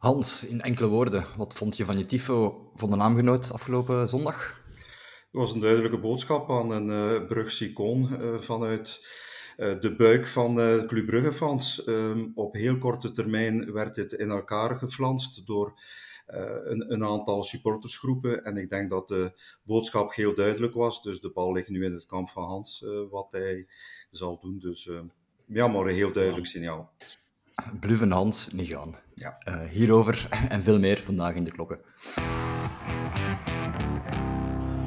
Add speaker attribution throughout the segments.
Speaker 1: Hans, in enkele woorden, wat vond je van je tifo van de naamgenoot afgelopen zondag?
Speaker 2: Het was een duidelijke boodschap aan een uh, vanuit uh, de buik van uh, Club Brugge-fans. Um, op heel korte termijn werd dit in elkaar geflanst door een, een, aantal supportersgroepen. En ik denk dat de boodschap heel duidelijk was. Dus de bal ligt nu in het kamp van Hans, wat hij zal doen. Dus ja, maar een heel duidelijk signaal.
Speaker 1: Bluven Hans niet gaan. Ja. Uh, hierover en veel meer vandaag in de klokken.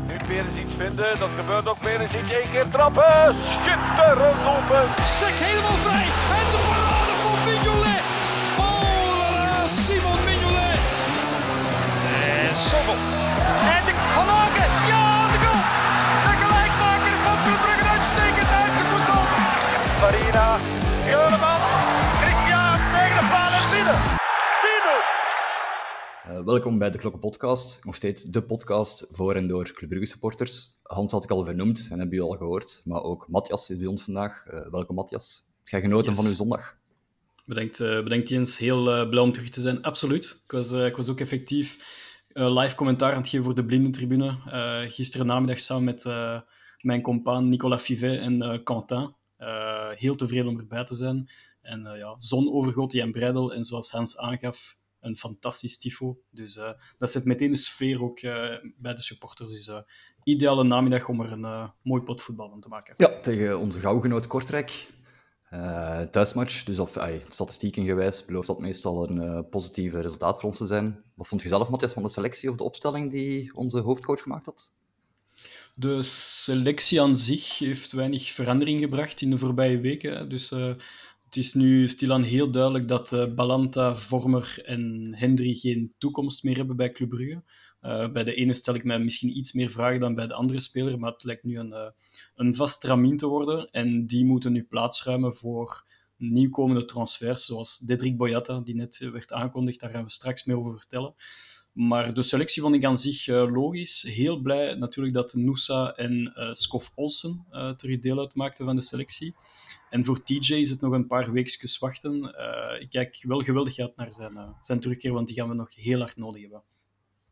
Speaker 3: Nu Perens iets vinden, dat gebeurt ook. Perens iets, één keer trappen. Schitterend open.
Speaker 4: Sek helemaal vrij. En de parade van Mignolet. Oh, Simon Mignolet.
Speaker 3: En Sommel.
Speaker 4: En de Van
Speaker 1: welkom bij de Klokken Podcast. Nog steeds de podcast voor en door Club Brugge supporters. Hans had ik al vernoemd en hebben jullie al gehoord. Maar ook Matthias is bij ons vandaag. Uh, welkom Matthias. Heb jij genoten yes. van uw zondag?
Speaker 5: Bedankt, uh, bedankt Jens. Heel blij om terug te zijn. Absoluut. Ik was, ik was ook effectief live commentaar aan het geven voor de Blindentribune. gisteren namiddag samen met mijn compaan Nicolas Fivet en Quentin. heel tevreden om erbij te zijn. En ja, zon overgoten en breidel. En zoals Hans aangaf, een fantastisch tifo. Dus uh, dat zet meteen de sfeer ook uh, bij de supporters. Dus uh, ideale namiddag om er een mooi pot voetbal van te maken.
Speaker 1: Ja, tegen onze gauwgenoot Kortrijk. thuismatch, dus of statistieken gewijs belooft dat meestal een positief resultaat voor ons te zijn. Wat vond je zelf, Matthias, van de selectie of de opstelling die onze hoofdcoach gemaakt had?
Speaker 5: De selectie aan zich heeft weinig verandering gebracht in de voorbije weken. Dus het is nu stilaan heel duidelijk dat uh, Balanta, Vormer en Hendry geen toekomst meer hebben bij Club Brugge. Uh, bij de ene stel ik mij misschien iets meer vragen dan bij de andere speler, maar het lijkt nu een, uh, een vast ramien te worden. En die moeten nu plaatsruimen voor nieuwkomende transfers, zoals Dedrick Boyata, die net werd aangekondigd. Daar gaan we straks meer over vertellen. Maar de selectie vond ik aan zich logisch. Heel blij natuurlijk dat Noosa en Skof Olsen terug deel uitmaakten van de selectie. En voor TJ is het nog een paar weekjes wachten. Uh, ik kijk wel geweldig uit naar zijn, uh, zijn terugkeer, want die gaan we nog heel hard nodig hebben.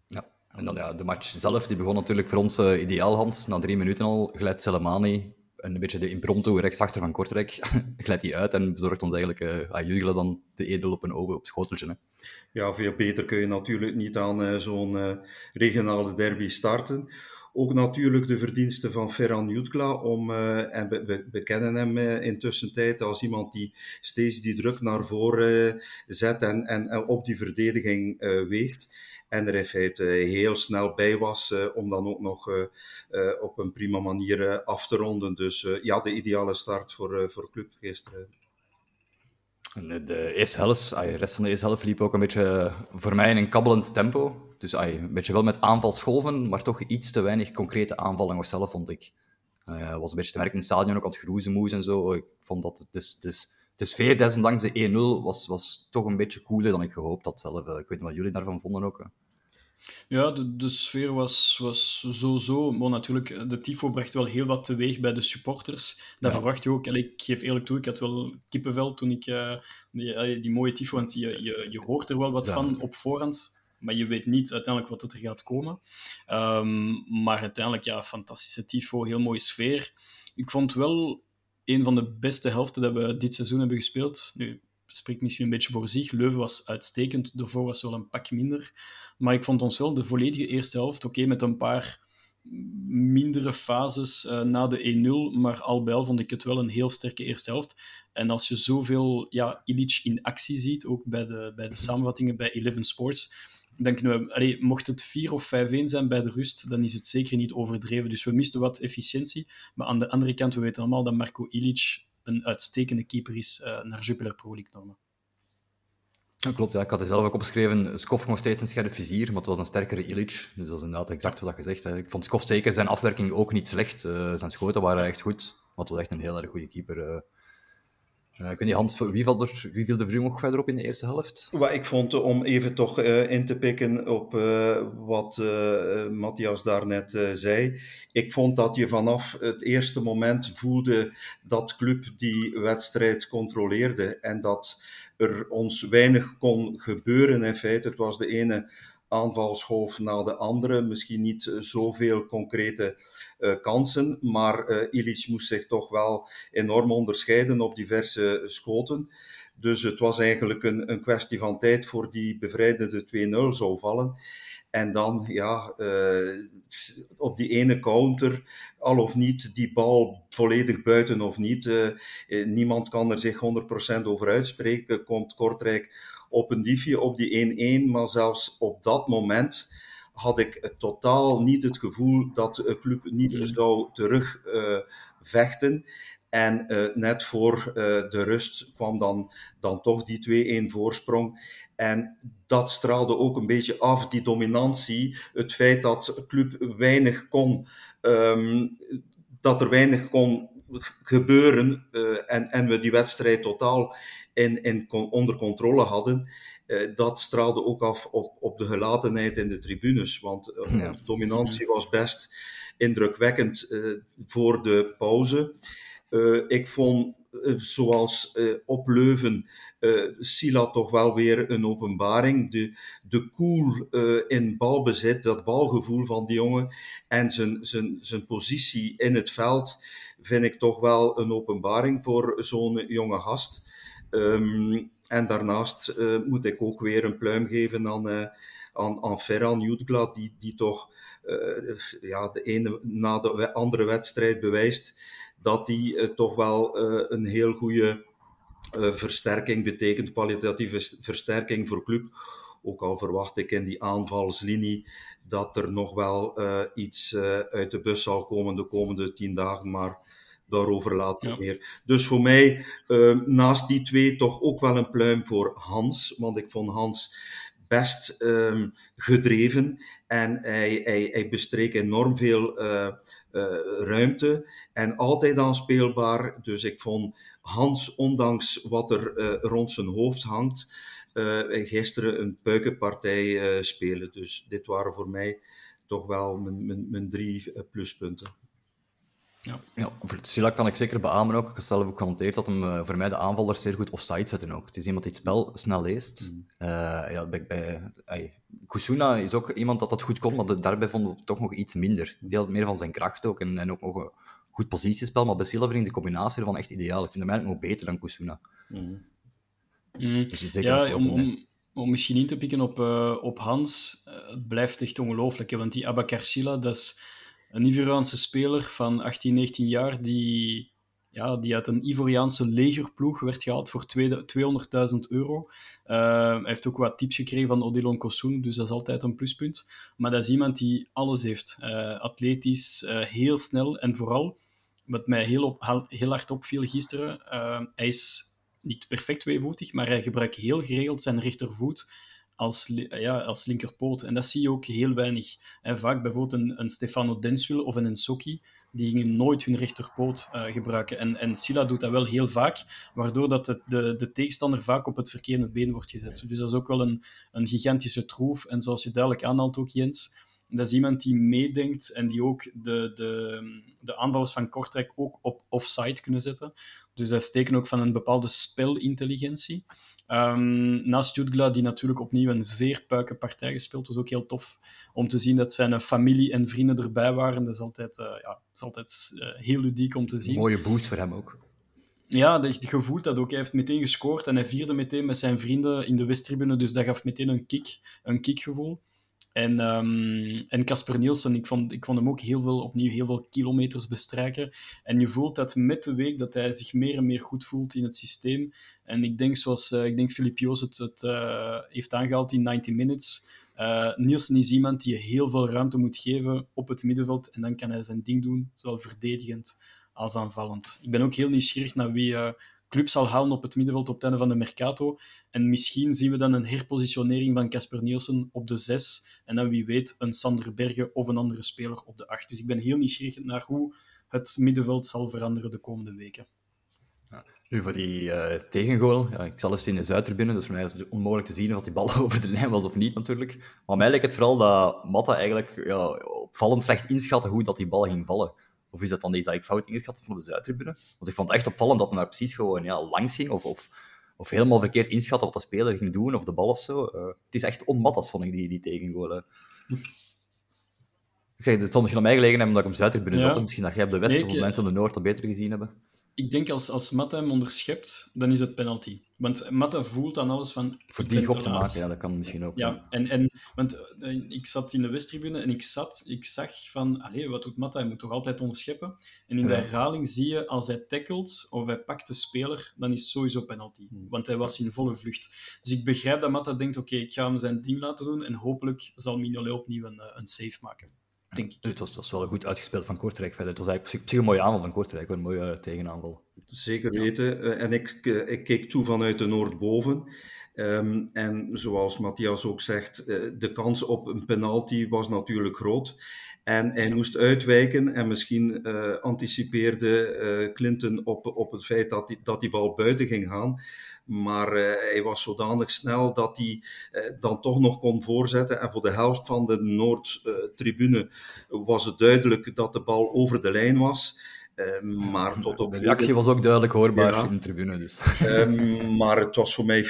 Speaker 1: Ja, en dan ja, de match zelf, die begon natuurlijk voor ons uh, ideaal, Hans. Na drie minuten al glijdt Selemani, een beetje de impromptu rechtsachter van Kortrijk, glijdt hij uit en bezorgt ons eigenlijk uh, Jugelen dan de edel op een ogen op schoteltje. Hè.
Speaker 2: Ja, veel beter kun je natuurlijk niet aan zo'n regionale derby starten. Ook natuurlijk de verdiensten van Ferran Jutkla, om, uh, en we, kennen hem uh, intussen tijd als iemand die steeds die druk naar voren uh, zet en, en, op die verdediging weegt. En er in feite heel snel bij was om dan ook nog op een prima manier af te ronden. Dus ja, de ideale start voor, voor Club gisteren.
Speaker 1: De eerste helft, de rest van de eerste helft liep ook een beetje voor mij in een kabbelend tempo. Dus ay, een beetje wel met aanvalsgolven, maar toch iets te weinig concrete aanvallen nog zelf, vond ik. Uh, was een beetje te merken in het stadion, ook aan het groezemoes en zo. Ik vond dat dus, dus, de sfeer, desondanks de 1-0, was, was toch een beetje cooler dan ik gehoopt had zelf. Ik weet niet wat jullie daarvan vonden ook. Hè.
Speaker 5: Ja, de, de sfeer was, was zo-zo. Maar natuurlijk, de tifo bracht wel heel wat teweeg bij de supporters. Dat ja. verwacht je ook. Allee, ik geef eerlijk toe, ik had wel kippenvel toen ik uh, die, die mooie tifo... Want je, je, je hoort er wel wat ja. van op voorhand maar je weet niet uiteindelijk wat er gaat komen. Um, maar uiteindelijk, ja, fantastische tifo, heel mooie sfeer. Ik vond wel een van de beste helften dat we dit seizoen hebben gespeeld. Nu, spreekt misschien een beetje voor zich. Leuven was uitstekend, daarvoor was wel een pak minder. Maar ik vond ons wel de volledige eerste helft, oké, met een paar mindere fases uh, na de 1-0, maar al bij al vond ik het wel een heel sterke eerste helft. En als je zoveel ja, Illich in actie ziet, ook bij de, bij de samenvattingen bij Eleven Sports, dan kunnen we, mocht het 4 of 5-1 zijn bij de rust, dan is het zeker niet overdreven. Dus we misten wat efficiëntie. Maar aan de andere kant, we weten allemaal dat Marco Ilic een uitstekende keeper is uh, naar Jupiler Pro League normen.
Speaker 1: Ja, klopt, ja. ik had het zelf ook opgeschreven. Skof nog steeds een scherp vizier, maar het was een sterkere Illich. Dus dat is inderdaad exact wat je. Hè. Ik vond Skof zeker zijn afwerking ook niet slecht. Uh, zijn schoten waren echt goed. Maar het was echt een heel erg goede keeper. Uh, ik weet niet, Hans, wie, viel er, viel de Vroom nog verder op in de eerste helft?
Speaker 2: Well, ik vond, om even toch uh, in te pikken op uh, wat Matthias daarnet zei, ik vond dat je vanaf het eerste moment voelde dat club die wedstrijd controleerde en dat er ons weinig kon gebeuren. In feite, het was de ene aanvalsgolf na de andere. Misschien niet zoveel concrete uh, kansen, maar uh, Illich moest zich toch wel enorm onderscheiden op diverse schoten. Dus het was eigenlijk een, een kwestie van tijd voor die bevrijdende 2-0 zou vallen. En dan, ja, op die ene counter, al of niet, die bal volledig buiten of niet. Niemand kan er zich 100% over uitspreken. Komt Kortrijk op een diefje op die 1-1, maar zelfs op dat moment had ik totaal niet het gevoel dat de club niet mm. zou terugvechten. Uh, en uh, net voor uh, de rust kwam dan, dan toch die 2-1 voorsprong. En dat straalde ook een beetje af, die dominantie. Het feit dat de club weinig kon, um, dat er weinig kon gebeuren uh, en, en we die wedstrijd totaal in, onder controle hadden. Uh, dat straalde ook af op, op de gelatenheid in de tribunes. Want ja. de dominantie was best indrukwekkend voor de pauze. ik vond, zoals op Leuven, Sila toch wel weer een openbaring. De, de cool in balbezit, dat balgevoel van die jongen en zijn, zijn, zijn positie in het veld vind ik toch wel een openbaring voor zo'n jonge gast. Um, en daarnaast uh, moet ik ook weer een pluim geven aan, uh, aan, aan Ferran Jutgla, die, die toch uh, ja, de ene na de andere wedstrijd bewijst dat hij toch wel een heel goede versterking betekent kwalitatieve versterking voor club. Ook al verwacht ik in die aanvalslinie dat er nog wel iets uit de bus zal komen de komende tien dagen, maar daarover later ja. meer. Dus voor mij, naast die twee, toch ook wel een pluim voor Hans, want ik vond Hans best um, gedreven en hij, hij, hij bestreek enorm veel ruimte en altijd aanspeelbaar. Dus ik vond Hans, ondanks wat er uh, rond zijn hoofd hangt, gisteren een puikenpartij spelen. Dus dit waren voor mij toch wel mijn, mijn, mijn drie pluspunten.
Speaker 1: Ja. ja, voor Sila kan ik zeker beamen ook. Ik heb zelf ook genoteerd dat hem voor mij de aanvallers zeer goed offside zetten ook. Het is iemand die het spel snel leest. Mm. Uh, ja, bij, bij, ay, Kusuna is ook iemand dat dat goed kon, maar daarbij vonden we toch nog iets minder. Die had meer van zijn kracht ook en, en ook nog goed positiespel, maar bij Silva vind ik de combinatie ervan echt ideaal. Ik vind hem eigenlijk nog beter dan Kusuna.
Speaker 5: Mm. Mm. Dus ja, om, om, om, misschien in te pikken op, uh, op Hans, uh, het blijft echt ongelooflijk. Want die Abakarshila, dat is een Ivoriaanse speler van 18, 19 jaar die, ja, die uit een Ivoriaanse legerploeg werd gehaald voor 200.000 euro. Uh, hij heeft ook wat tips gekregen van Odilon Kosoen, dus dat is altijd een pluspunt. Maar dat is iemand die alles heeft. atletisch, heel snel en vooral wat mij heel, op, heel hard opviel gisteren, hij is niet perfect tweevoetig, maar hij gebruikt heel geregeld zijn rechtervoet als, ja, als linkerpoot. En dat zie je ook heel weinig. En vaak bijvoorbeeld een, een Stefano Denswil of een Sokki, die gingen nooit hun rechterpoot uh, gebruiken. En, en Silla doet dat wel heel vaak, waardoor dat de, de, de tegenstander vaak op het verkeerde been wordt gezet. Dus dat is ook wel een, een gigantische troef. En zoals je duidelijk aanhaalt ook, Jens, dat is iemand die meedenkt en die ook de, de, de aanvallers van Kortrijk ook op offside kunnen zetten. Dus dat steken ook van een bepaalde spelintelligentie. Um, naast Jutgla, die natuurlijk opnieuw een zeer puike partij gespeeld, was ook heel tof om te zien dat zijn familie en vrienden erbij waren. Dat is altijd, uh, ja, is altijd uh, heel ludiek om te zien. Een
Speaker 1: mooie boost voor hem ook.
Speaker 5: Ja, dat, je voelt dat ook. Hij heeft meteen gescoord en hij vierde meteen met zijn vrienden in de Westtribune, dus dat gaf meteen een kick, een kickgevoel. En, um, en Casper Nielsen, ik vond, ik vond hem ook heel veel, opnieuw heel veel kilometers bestrijken. En je voelt dat met de week dat hij zich meer en meer goed voelt in het systeem. En ik denk, zoals uh, ik denk Filip Joos het, het uh, heeft aangehaald in 90 Minutes, uh, Nielsen is iemand die heel veel ruimte moet geven op het middenveld. En dan kan hij zijn ding doen, zowel verdedigend als aanvallend. Ik ben ook heel nieuwsgierig naar wie club zal halen op het middenveld op het einde van de Mercato. En misschien zien we dan een herpositionering van Casper Nielsen op de 6. En dan wie weet een Sander Bergen of een andere speler op de 8. Dus ik ben heel nieuwsgierig naar hoe het middenveld zal veranderen de komende weken.
Speaker 1: Ja. Nu, voor die uh, tegengoal, ja, ik zal eens in de Zuiderbinnen, dus voor mij is het onmogelijk te zien of die bal over de lijn was of niet natuurlijk. Maar mij lijkt het vooral dat Matta eigenlijk ja, opvallend slecht inschatte hoe dat die bal ging vallen. Of is dat dan iets dat ik fout ingeschat van de Zuidtribune? Want ik vond het echt opvallend dat hij daar precies gewoon ja, langs ging. Of, of, of helemaal verkeerd inschatten wat de speler ging doen, of de bal of zo. Uh, het is echt onmattas, vond ik, die, die tegengoal. Ik zeg, het zal misschien aan mij gelegen hebben omdat ik op Zuid binnen ja. Misschien dat jij op de West nee, of mensen op de Noord dat beter gezien hebben
Speaker 5: ik denk als, als Matta hem onderschept, dan is het penalty. Want Matta voelt aan alles van...
Speaker 1: Voor die gok te maken, ja, dat kan misschien ook.
Speaker 5: Ja, en, en, want eh, ik zat in de Westtribune en ik, zat, ik zag van... Allee, wat doet Matta? Hij moet toch altijd onderscheppen? En in de herhaling zie je, als hij tackelt of hij pakt de speler, dan is het sowieso penalty. Hmm. Want hij was in volle vlucht. Dus ik begrijp dat Matta denkt, oké, ik ga hem zijn ding laten doen en hopelijk zal Mignolet opnieuw een, eh, een save maken. Denk ik.
Speaker 1: Het, was, het was wel goed uitgespeeld van Kortrijk. Het was eigenlijk een mooie aanval van Kortrijk, een mooie tegenaanval.
Speaker 2: Zeker weten. Eh, en ik, eh, ik keek toe vanuit de Noordboven. Um, en zoals Matthias ook zegt, eh, de kans op een penalty was natuurlijk groot. En hij moest uitwijken en misschien uh, anticipeerde uh, Clinton op, op het feit dat die, dat die bal buiten ging gaan. Maar uh, hij was zodanig snel dat hij dan toch nog kon voorzetten. En voor de helft van de Noordtribune was het duidelijk dat de bal over de lijn was. Ehm, maar tot op
Speaker 1: de reactie was ook duidelijk hoorbaar in de tribune. Dus.
Speaker 2: Um, maar het was voor mij 50-50.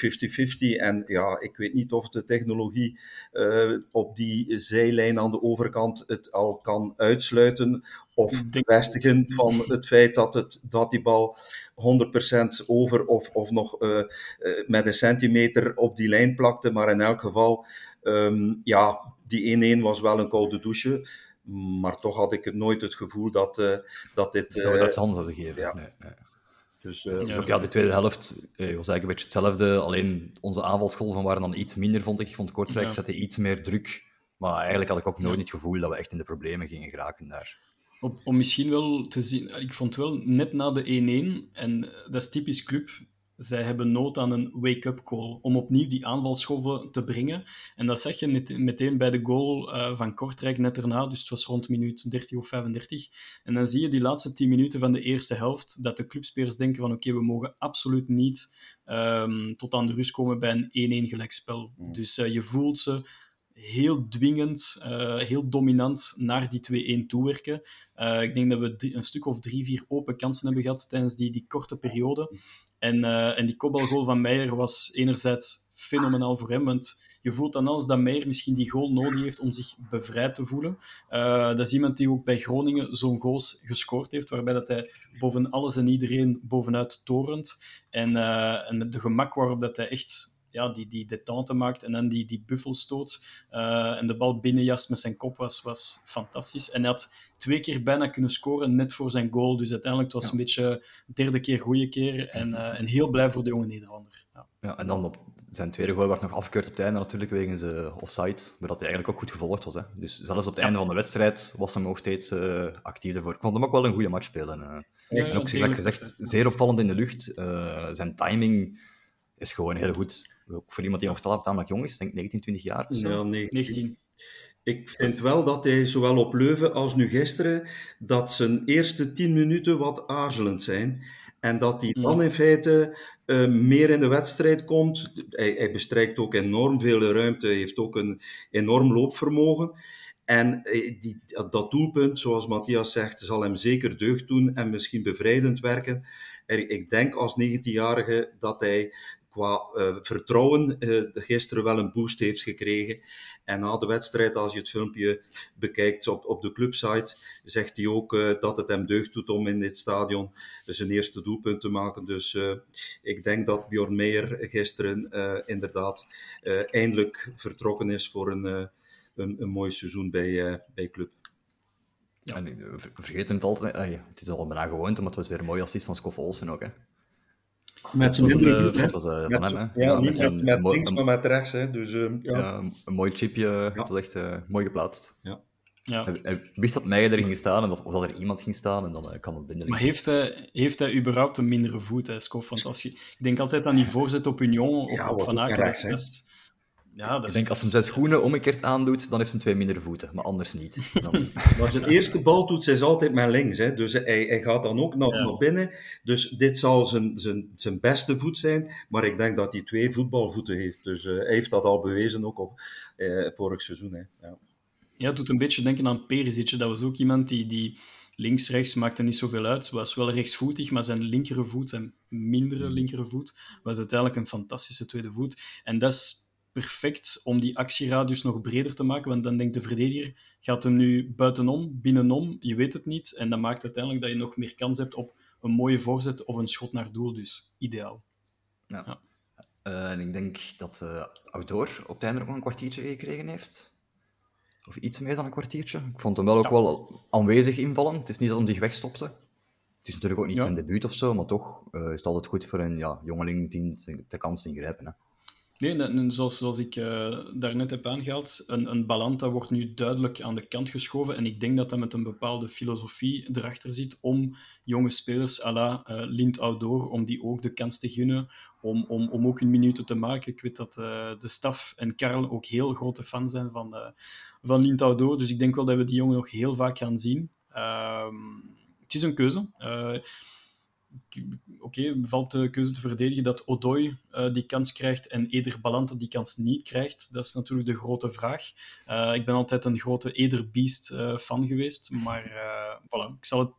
Speaker 2: En ja, ik weet niet of de technologie uh, op die zijlijn aan de overkant het al kan uitsluiten of bevestigen van het feit dat, het, dat die bal 100% over of, of nog uh, uh, met een centimeter op die lijn plakte. Maar in elk geval, um, ja, die 1-1 was wel een koude douche. Maar toch had ik nooit het gevoel dat, uh, dat dit...
Speaker 1: Uh, dat ze handen zouden geven. Ja. Nee, nee. Dus, uh, ja. ja, de tweede helft was eigenlijk een beetje hetzelfde. Alleen onze aanvalsgolven waren dan iets minder, vond ik. Ik vond Kortrijk ja. zette iets meer druk. Maar eigenlijk had ik ook nooit het gevoel dat we echt in de problemen gingen geraken daar.
Speaker 5: Om, om misschien wel te zien, ik vond wel net na de 1-1, en dat is typisch club, zij hebben nood aan een wake-up call om opnieuw die aanvalschoven te brengen. En dat zeg je meteen bij de goal uh, van Kortrijk net erna, dus het was rond minuut 30 of 35. En dan zie je die laatste 10 minuten van de eerste helft, dat de clubspelers denken van oké, we mogen absoluut niet um, tot aan de rust komen bij een 1-1 gelijkspel. Mm. Dus uh, je voelt ze heel dwingend, uh, heel dominant naar die 2-1 toewerken. Uh, ik denk dat we een stuk of drie, vier open kansen hebben gehad tijdens die, die korte periode. En, uh, en die kopbalgoal van Meijer was enerzijds fenomenaal voor hem, want je voelt dan als dat Meijer misschien die goal nodig heeft om zich bevrijd te voelen. dat is iemand die ook bij Groningen zo'n goals gescoord heeft, waarbij dat hij boven alles en iedereen bovenuit torent. En, en de gemak waarop dat hij echt ja, die, die detente maakt en dan die, die buffelstoot uh, en de bal binnenjast met zijn kop was, was fantastisch. En hij had twee keer bijna kunnen scoren net voor zijn goal. Dus uiteindelijk het was ja. een beetje derde keer goede keer en, uh, en heel blij voor de jonge Nederlander. Ja.
Speaker 1: ja, en dan op zijn tweede goal werd nog afgekeurd op het einde natuurlijk wegens uh, offside, maar dat hij eigenlijk ook goed gevolgd was. Hè. Dus zelfs op het einde van de wedstrijd was hij nog steeds uh, actief ervoor. Ik vond hem ook wel een goede match spelen. En ook, zoals gezegd, zeer opvallend in de lucht. zijn timing is gewoon heel goed. Ook voor iemand die nog tamelijk jong is, denk 19, 20 jaar of zo.
Speaker 2: Ja, 19. Ik vind wel dat hij zowel op Leuven als nu gisteren, dat zijn eerste 10 minuten wat aarzelend zijn. En dat hij dan in feite uh, meer in de wedstrijd komt. Hij, hij bestrijkt ook enorm veel ruimte, heeft ook een enorm loopvermogen. En die, dat doelpunt, zoals Matthias zegt, zal hem zeker deugd doen en misschien bevrijdend werken. Ik denk als 19-jarige dat hij qua uh, vertrouwen uh, gisteren wel een boost heeft gekregen. En na de wedstrijd, als je het filmpje bekijkt op, op de clubsite, zegt hij ook uh, dat het hem deugd doet om in dit stadion zijn eerste doelpunt te maken. Dus ik denk dat Bjorn Meijer gisteren inderdaad eindelijk vertrokken is voor een, een, een mooi seizoen bij, bij club.
Speaker 1: Ja. En we vergeten het altijd, het is al bijna gewoonte, maar het was weer mooi als iets van Skoff Olsen ook. Hè.
Speaker 2: Met zijn minder goed, was, uh, met, van hem, hè? Ja, niet met, links, maar met rechts. Hè. Dus, uh,
Speaker 1: ja. ja. een mooi chipje, ja. dat was echt uh, mooi geplaatst.
Speaker 2: Ja.
Speaker 5: Ja.
Speaker 1: Hij wist dat Meijer er ging staan, of, of dat er iemand ging staan, en dan kan het binnen.
Speaker 5: Maar heeft hij, heeft hij überhaupt een mindere voet, hè, Skof? Want als je, ik denk altijd aan die voorzet op Union, op, ja, op Van Aken. Dat,
Speaker 1: ja, dat ik denk, als hij zijn schoenen omgekeerd aandoet, dan heeft hij twee mindere voeten, maar anders niet. Dan...
Speaker 2: maar zijn eerste bal doet hij altijd met links, hè? dus hij, hij gaat dan ook nog ja. naar binnen. Dus dit zal zijn, zijn, zijn beste voet zijn, maar ik denk dat hij twee voetbalvoeten heeft. Dus uh, hij heeft dat al bewezen ook op uh, vorig seizoen. Hè? Ja.
Speaker 5: ja, het doet een beetje denken aan Perisic. Dat was ook iemand die... die links, rechts maakte niet zoveel uit. Was wel rechtsvoetig, maar zijn linkere voet, zijn mindere
Speaker 1: Hmm.
Speaker 5: linkere voet, was uiteindelijk een fantastische tweede voet. En dat is perfect om die actieradius nog breder te maken, want dan denkt de verdediger, gaat hem nu buitenom, binnenom, je weet het niet. En dat maakt uiteindelijk dat je nog meer kans hebt op een mooie voorzet of een schot naar doel, dus ideaal.
Speaker 1: Ja.
Speaker 5: Ja.
Speaker 1: Eh, en ik denk dat eh Outdoor op het einde ook een kwartiertje gekregen heeft. Of iets meer dan een kwartiertje. Ik vond hem wel ook wel aanwezig invallen. Het is niet dat hij zich wegstopte. Het is natuurlijk ook niet
Speaker 5: Ja.
Speaker 1: zijn debuut of zo, maar toch eh, is het altijd goed voor een ja, jongeling die de, kans ingrijpen. Hè.
Speaker 5: Nee, en- zoals, zoals ik eh, daarnet heb aangehaald, een, een Balanta wordt nu duidelijk aan de kant geschoven. En ik denk dat dat met een bepaalde filosofie erachter zit om jonge spelers à la eh Lint Outdoor, om die ook de kans te gunnen, om, om, om ook hun minuten te maken. Ik weet dat eh, de staf en Karel ook heel grote fan zijn van, van Lint Outdoor. Dus ik denk wel dat we die jongen nog heel vaak gaan zien. Ehm, het is een keuze. Oké, valt de keuze te verdedigen dat Odoi eh, die kans krijgt en Eder Balanta die kans niet krijgt? Dat is natuurlijk de grote vraag. Eh, ik ben altijd een grote Eder Beast eh, fan geweest, maar voilà. ik zal het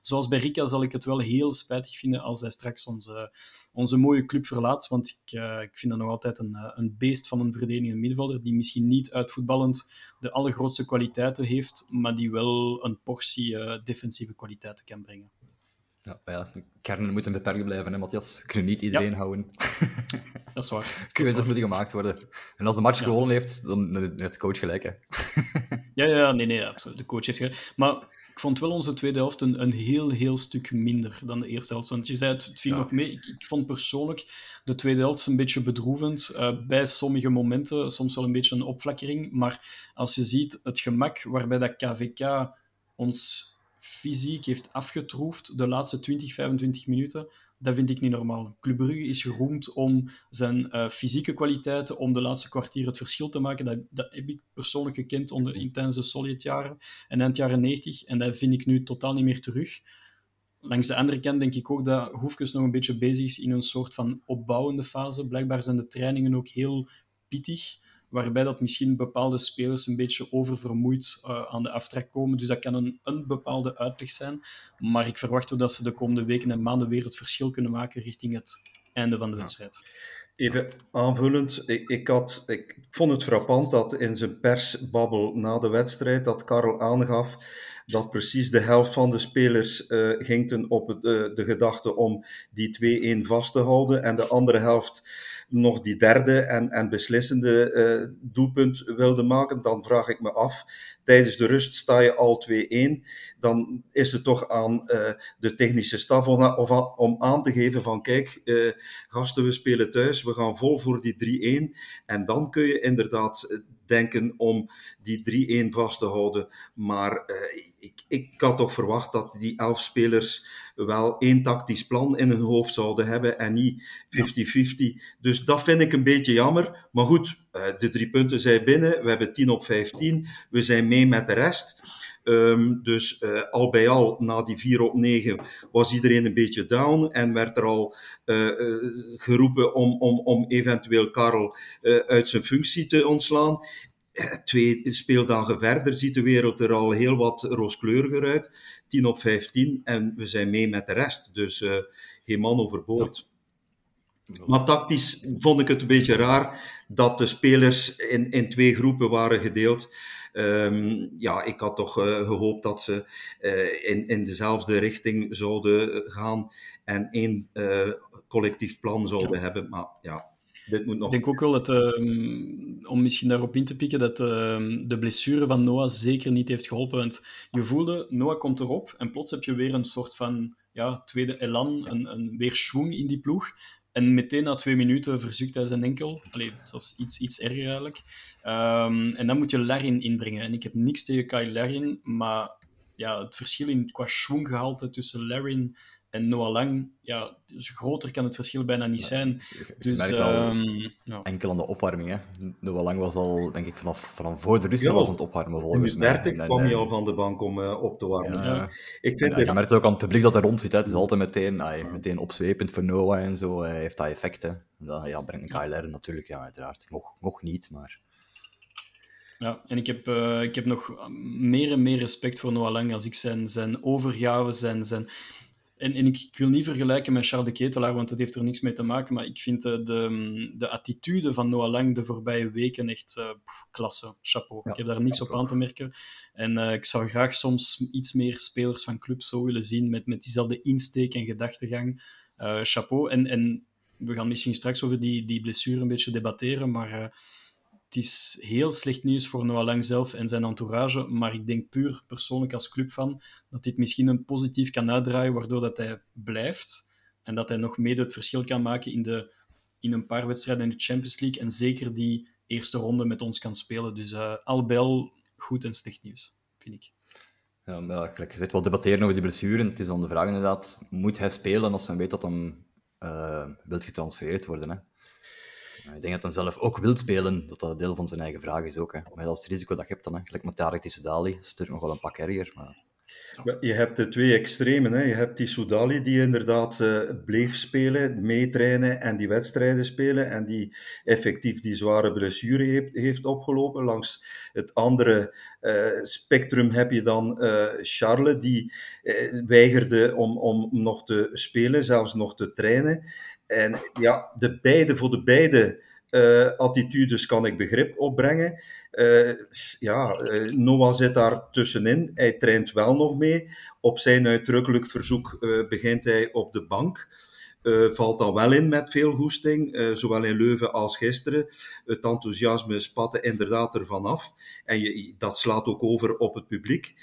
Speaker 5: zoals bij Rika zal ik het wel heel spijtig vinden als hij straks onze, onze mooie club verlaat, want ik, ik vind dat nog altijd een, een beest van een verdedigende middenvelder die misschien niet uitvoetballend de allergrootste kwaliteiten heeft, maar die wel een portie defensieve kwaliteiten kan brengen.
Speaker 1: Ja, maar ja, kernen moeten beperkt blijven, hè, Matthias. Kunnen niet iedereen houden.
Speaker 5: Dat is waar.
Speaker 1: Keuzes moeten gemaakt worden. En als de match
Speaker 5: Ja.
Speaker 1: gewonnen heeft, dan heeft de coach gelijk. Hè.
Speaker 5: Ja, ja, nee, nee, absoluut. De coach heeft gelijk. Maar ik vond wel onze tweede helft een, een heel, heel stuk minder dan de eerste helft. Want je zei het, het viel
Speaker 1: Ja.
Speaker 5: nog mee. Ik, ik vond persoonlijk de tweede helft een beetje bedroevend. eh, bij sommige momenten, soms wel een beetje een opflakkering. Maar als je ziet het gemak waarbij dat KVK ons fysiek heeft afgetroefd de laatste 20, 25 minuten, dat vind ik niet normaal. Club Brugge is geroemd om zijn eh, fysieke kwaliteiten, om de laatste kwartier het verschil te maken. Dat, dat heb ik persoonlijk gekend onder, in, tijdens de Sovjetjaren en eind jaren 90. En dat vind ik nu totaal niet meer terug. Langs de andere kant denk ik ook dat Hoefkes nog een beetje bezig is in een soort van opbouwende fase. Blijkbaar zijn de trainingen ook heel pittig, waarbij dat misschien bepaalde spelers een beetje oververmoeid eh, aan de aftrek komen. Dus dat kan een, een bepaalde uitleg zijn. Maar ik verwacht ook dat ze de komende weken en maanden weer het verschil kunnen maken richting het einde van de wedstrijd.
Speaker 2: Even aanvullend, ik, ik, had, ik vond het frappant dat in zijn persbabbel na de wedstrijd dat Karel aangaf dat precies de helft van de spelers eh ging ten op eh, de gedachte om die 2-1 vast te houden en de andere helft nog die derde en, en beslissende eh, doelpunt wilde maken. Dan vraag ik me af, tijdens de rust sta je al 2-1, dan is het toch aan eh, de technische staf om, of aan- om aan te geven van kijk, eh, gasten, we spelen thuis, we gaan vol voor die 3-1. En dan kun je inderdaad denken om die 3-1 vast te houden. Maar eh, ik, ik had toch verwacht dat die elf spelers wel één tactisch plan in hun hoofd zouden hebben en niet 50-50. Dus dat vind ik een beetje jammer. Maar goed, eh, de drie punten zijn binnen. We hebben 10 op 15. We zijn mee met de rest. Ehm, dus eh, al bij al, na die 4 op 9, was iedereen een beetje down en werd er al eh, eh, geroepen om, om, om eventueel Karel uit zijn functie te ontslaan. Twee speeldagen verder ziet de wereld er al heel wat rooskleuriger uit. 10 op 15 en we zijn mee met de rest. Dus eh, geen man overboord. Maar tactisch vond ik het een beetje raar dat de spelers in, in twee groepen waren gedeeld. Ehm, ja, ik had toch eh, gehoopt dat ze eh, in, in dezelfde richting zouden gaan en één eh, collectief plan zouden hebben. Maar ja, dit moet nog.
Speaker 5: Ik denk ook wel dat, ehm, om misschien daarop in te pikken, dat ehm, de blessure van Noah zeker niet heeft geholpen. Want je voelde, Noah komt erop en plots heb je weer een soort van ja, tweede elan, een, een weer schwung in die ploeg. En meteen na twee minuten verzukt hij zijn enkel. Allee, zelfs iets, iets erger eigenlijk. Ehm, en dan moet je Larin inbrengen. En ik heb niks tegen Kyle Larin, maar ja, het verschil in, qua schwunggehalte tussen Larin en Noah Lang, ja, dus groter kan het verschil bijna niet zijn.
Speaker 1: Je
Speaker 5: Dus
Speaker 1: merkt al
Speaker 5: ehm, ja.
Speaker 1: enkel aan de opwarming. Hè. Noah Lang was al, denk ik, vanaf, vanaf voor de rust
Speaker 2: Ja,
Speaker 1: was aan het opwarmen,
Speaker 2: In
Speaker 1: volgens mij.
Speaker 2: 30
Speaker 1: En,
Speaker 2: kwam hij
Speaker 1: eh,
Speaker 2: al van de bank om eh, op te warmen.
Speaker 1: Ja.
Speaker 2: Ik
Speaker 1: En,
Speaker 2: vind
Speaker 1: eh,
Speaker 2: het
Speaker 1: je merkt ook aan het publiek dat er rond zit. Hè. Het is altijd meteen, ah, meteen opzwepend voor Noah en zo. Hij heeft dat effect. Hè. Dat ja, brengt KLR natuurlijk, ja, uiteraard. Nog, nog niet, maar...
Speaker 5: Ja, en ik heb, uh, ik heb nog meer en meer respect voor Noah Lang als ik zijn, zijn overgave, zijn, zijn, en, en ik, ik, wil niet vergelijken met Charles de Ketelaar, want dat heeft er niks mee te maken. Maar ik vind de, de, de attitude van Noah Lang de voorbije weken echt uh, klasse. Chapeau. ik heb daar niks op aan te merken. En uh, ik zou graag soms iets meer spelers van club zo willen zien met, met diezelfde insteek en gedachtegang. Uh, chapeau. En, en we gaan misschien straks over die, die blessure een beetje debatteren, maar het is heel slecht nieuws voor Noah Lang zelf en zijn entourage, maar ik denk puur persoonlijk als clubfan dat dit misschien een positief kan uitdraaien, waardoor dat hij blijft en dat hij nog mede het verschil kan maken in, de, in een paar wedstrijden in de Champions League en zeker die eerste ronde met ons kan spelen. Dus uh, al goed en slecht nieuws, vind ik.
Speaker 1: Ja, maar gelijk gezegd, wel debatteren over die blessure. Het is dan de vraag inderdaad, moet hij spelen als hij weet dat hem uh, wilt getransfereerd worden? Ik denk dat hij zelf ook wil spelen, dat dat deel van zijn eigen vraag is ook. Hè. Maar dat is het risico dat je hebt dan. Gelijk met Tarek Tissoudali, stuurt nog wel een pak erger. Maar...
Speaker 2: Je hebt de twee extremen. Hè. Je hebt die Soudali die inderdaad uh, bleef spelen, meetrainen en die wedstrijden spelen en die effectief die zware blessure heeft, heeft opgelopen. Langs het andere uh, spectrum heb je dan uh, Charles die weigerde om, om nog te spelen, zelfs nog te trainen. En ja, de beide, voor de beide uh, attitudes kan ik begrip opbrengen. Uh, ja, uh, Noah zit daar tussenin. Hij traint wel nog mee. Op zijn uitdrukkelijk verzoek begint hij op de bank. valt dan wel in met veel goesting, zowel in Leuven als gisteren. Het enthousiasme spatte inderdaad ervan af. En je, dat slaat ook over op het publiek.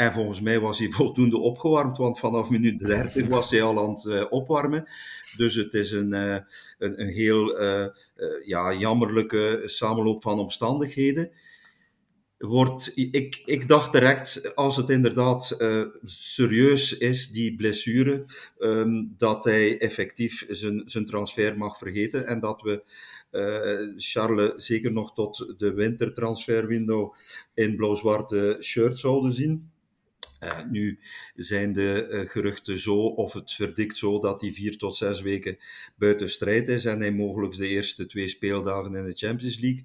Speaker 2: En volgens mij was hij voldoende opgewarmd, want vanaf minuut 30 was hij al aan het uh, opwarmen. Dus het is een, uh, een, een, heel uh, ja, jammerlijke samenloop van omstandigheden. Wordt, ik, ik dacht direct, als het inderdaad serieus is, die blessure, um, dat hij effectief zijn, zijn transfer mag vergeten en dat we Charles zeker nog tot de wintertransferwindow in blauw-zwarte shirt zouden zien. Uh, nu zijn de uh, geruchten zo, of het verdikt zo, dat hij vier tot zes weken buiten strijd is en hij mogelijk de eerste twee speeldagen in de Champions League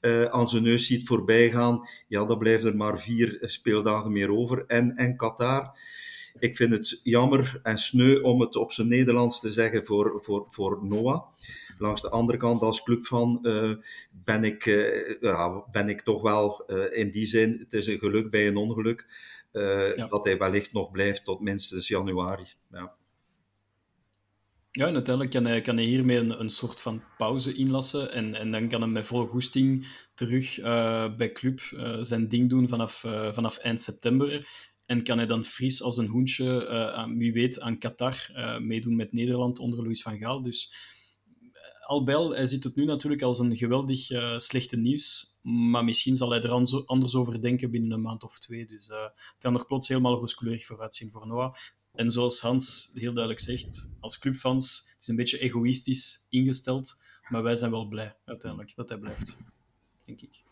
Speaker 2: uh, aan zijn neus ziet voorbij gaan. Ja, dan blijven er maar vier speeldagen meer over. En, en Qatar, ik vind het jammer en sneu om het op zijn Nederlands te zeggen voor, voor, voor Noah. Langs de andere kant, als clubfan, ben, ik, ja, ben ik toch wel in die zin, het is een geluk bij een ongeluk dat hij wellicht nog blijft tot minstens januari. Ja.
Speaker 5: Ja, en uiteindelijk kan hij, kan hij hiermee een, een soort van pauze inlassen. En, en dan kan hij met volle goesting terug uh, bij club uh, zijn ding doen vanaf, vanaf eind september. En kan hij dan fris als een hoentje, aan, wie weet, aan Qatar meedoen met Nederland onder Louis van Gaal. Dus Albel, hij ziet het nu natuurlijk als een geweldig uh, slechte nieuws, maar misschien zal hij er anders over denken binnen een maand of twee. Dus uh, het kan er plots helemaal rooskleurig vooruit zien voor Noah. En zoals Hans heel duidelijk zegt, als clubfans, het is een beetje egoïstisch ingesteld, maar wij zijn wel blij uiteindelijk dat hij blijft, denk ik.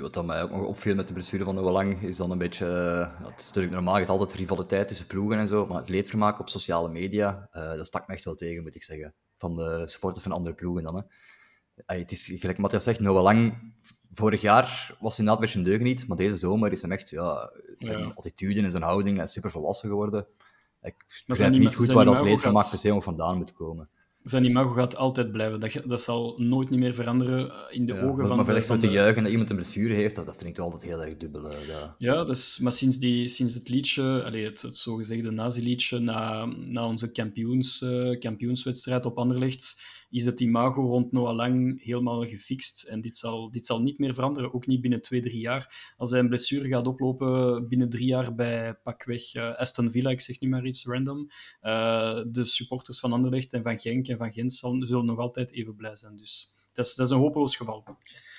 Speaker 1: Wat dan mij ook nog opviel met de blessure van Noah Lang, is dan een beetje... Uh, het is natuurlijk normaal het altijd rivaliteit tussen ploegen en zo, maar het leedvermaak op sociale media, dat stak me echt wel tegen, moet ik zeggen van de supporters van andere ploegen dan. Hè. het is gelijk Matthias zegt, Noah Lang, vorig jaar was hij inderdaad een beetje een deugniet, maar deze zomer is hem echt, ja, zijn ja. attitude en zijn houding super volwassen geworden. Ik begrijp niet goed waar dat leed van Mark de vandaan moet komen.
Speaker 5: Zijn imago gaat altijd blijven. Dat, dat zal nooit niet meer veranderen in de ogen
Speaker 1: maar,
Speaker 5: van...
Speaker 1: Maar vielleicht zo te juichen dat iemand een blessure heeft, dat, dat vind ik altijd heel erg dubbel.
Speaker 5: Ja, ja dus, maar sinds, die, sinds het liedje, allez, het, het zogezegde nazi-liedje, na, na onze kampioens, uh, kampioenswedstrijd op Anderlecht, is het imago rond Noah Lang helemaal gefixt. En dit zal, dit zal niet meer veranderen, ook niet binnen twee, drie jaar. Als hij een blessure gaat oplopen binnen drie jaar bij pakweg uh, Aston Villa, ik zeg niet maar iets random, uh, de supporters van Anderlecht en van Genk en van Gent zullen nog altijd even blij zijn. Dus dat is, dat is een hopeloos geval.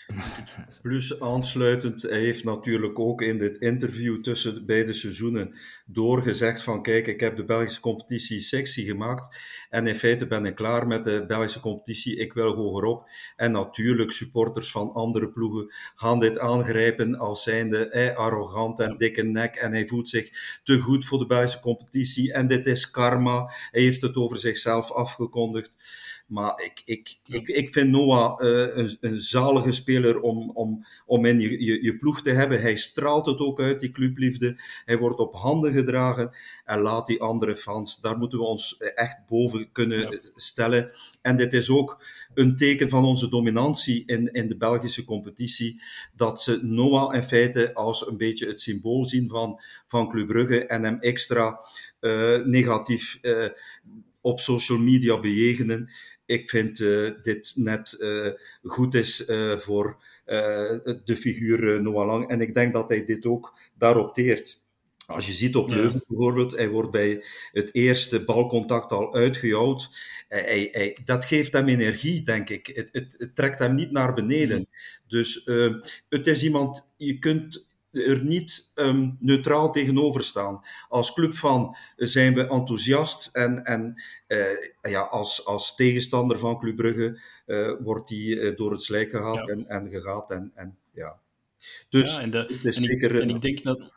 Speaker 2: Plus aansluitend, hij heeft natuurlijk ook in dit interview tussen beide seizoenen doorgezegd van kijk, ik heb de Belgische competitie sexy gemaakt en in feite ben ik klaar met de Belgische competitie, ik wil hogerop. En natuurlijk, supporters van andere ploegen gaan dit aangrijpen als zijnde hij arrogant en dikke nek en hij voelt zich te goed voor de Belgische competitie en dit is karma. Hij heeft het over zichzelf afgekondigd. Maar ik, ik, ik, ik vind Noah uh, een, een zalige speler om, om, om in je, je, je ploeg te hebben. Hij straalt het ook uit, die clubliefde. Hij wordt op handen gedragen en laat die andere fans. Daar moeten we ons echt boven kunnen ja. stellen. En dit is ook een teken van onze dominantie in, in de Belgische competitie. Dat ze Noah in feite als een beetje het symbool zien van, van Club Brugge en hem extra uh, negatief uh, op social media bejegenen. Ik vind uh, dit net goed is voor de figuur Noah Lang. En ik denk dat hij dit ook daarop teert. Als je ziet op Leuven bijvoorbeeld, hij wordt bij het eerste balcontact al uitgejouwd. Hij, hij, dat geeft hem energie, denk ik. Het, het, het trekt hem niet naar beneden. Mm. Dus uh, het is iemand, je kunt er niet um, neutraal tegenover staan. Als clubfan zijn we enthousiast en, en uh, ja, als, als tegenstander van Club Brugge uh, wordt uh, door het slijk gehaald ja. en, en gegaat. En, en, ja. Dus
Speaker 5: ja, en de,
Speaker 2: het is
Speaker 5: en
Speaker 2: zeker...
Speaker 5: Ik, en ik denk dat,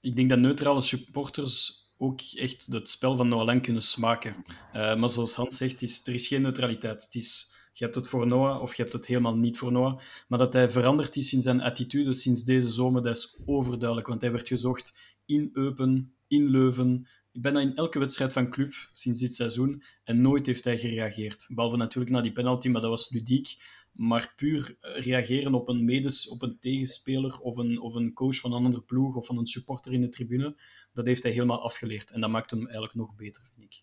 Speaker 5: ik denk dat neutrale supporters ook echt het spel van Lang kunnen smaken. Uh, maar zoals Hans zegt, is, er is geen neutraliteit. Het is, je hebt het voor Noah of je hebt het helemaal niet voor Noah. Maar dat hij veranderd is in zijn attitude sinds deze zomer, dat is overduidelijk. Want hij werd gezocht in Eupen, in Leuven, bijna in elke wedstrijd van club sinds dit seizoen. En nooit heeft hij gereageerd. Behalve natuurlijk na die penalty, maar dat was ludiek. Maar puur reageren op een medes, op een tegenspeler of een, of een coach van een andere ploeg of van een supporter in de tribune, dat heeft hij helemaal afgeleerd. En dat maakt hem eigenlijk nog beter, vind ik.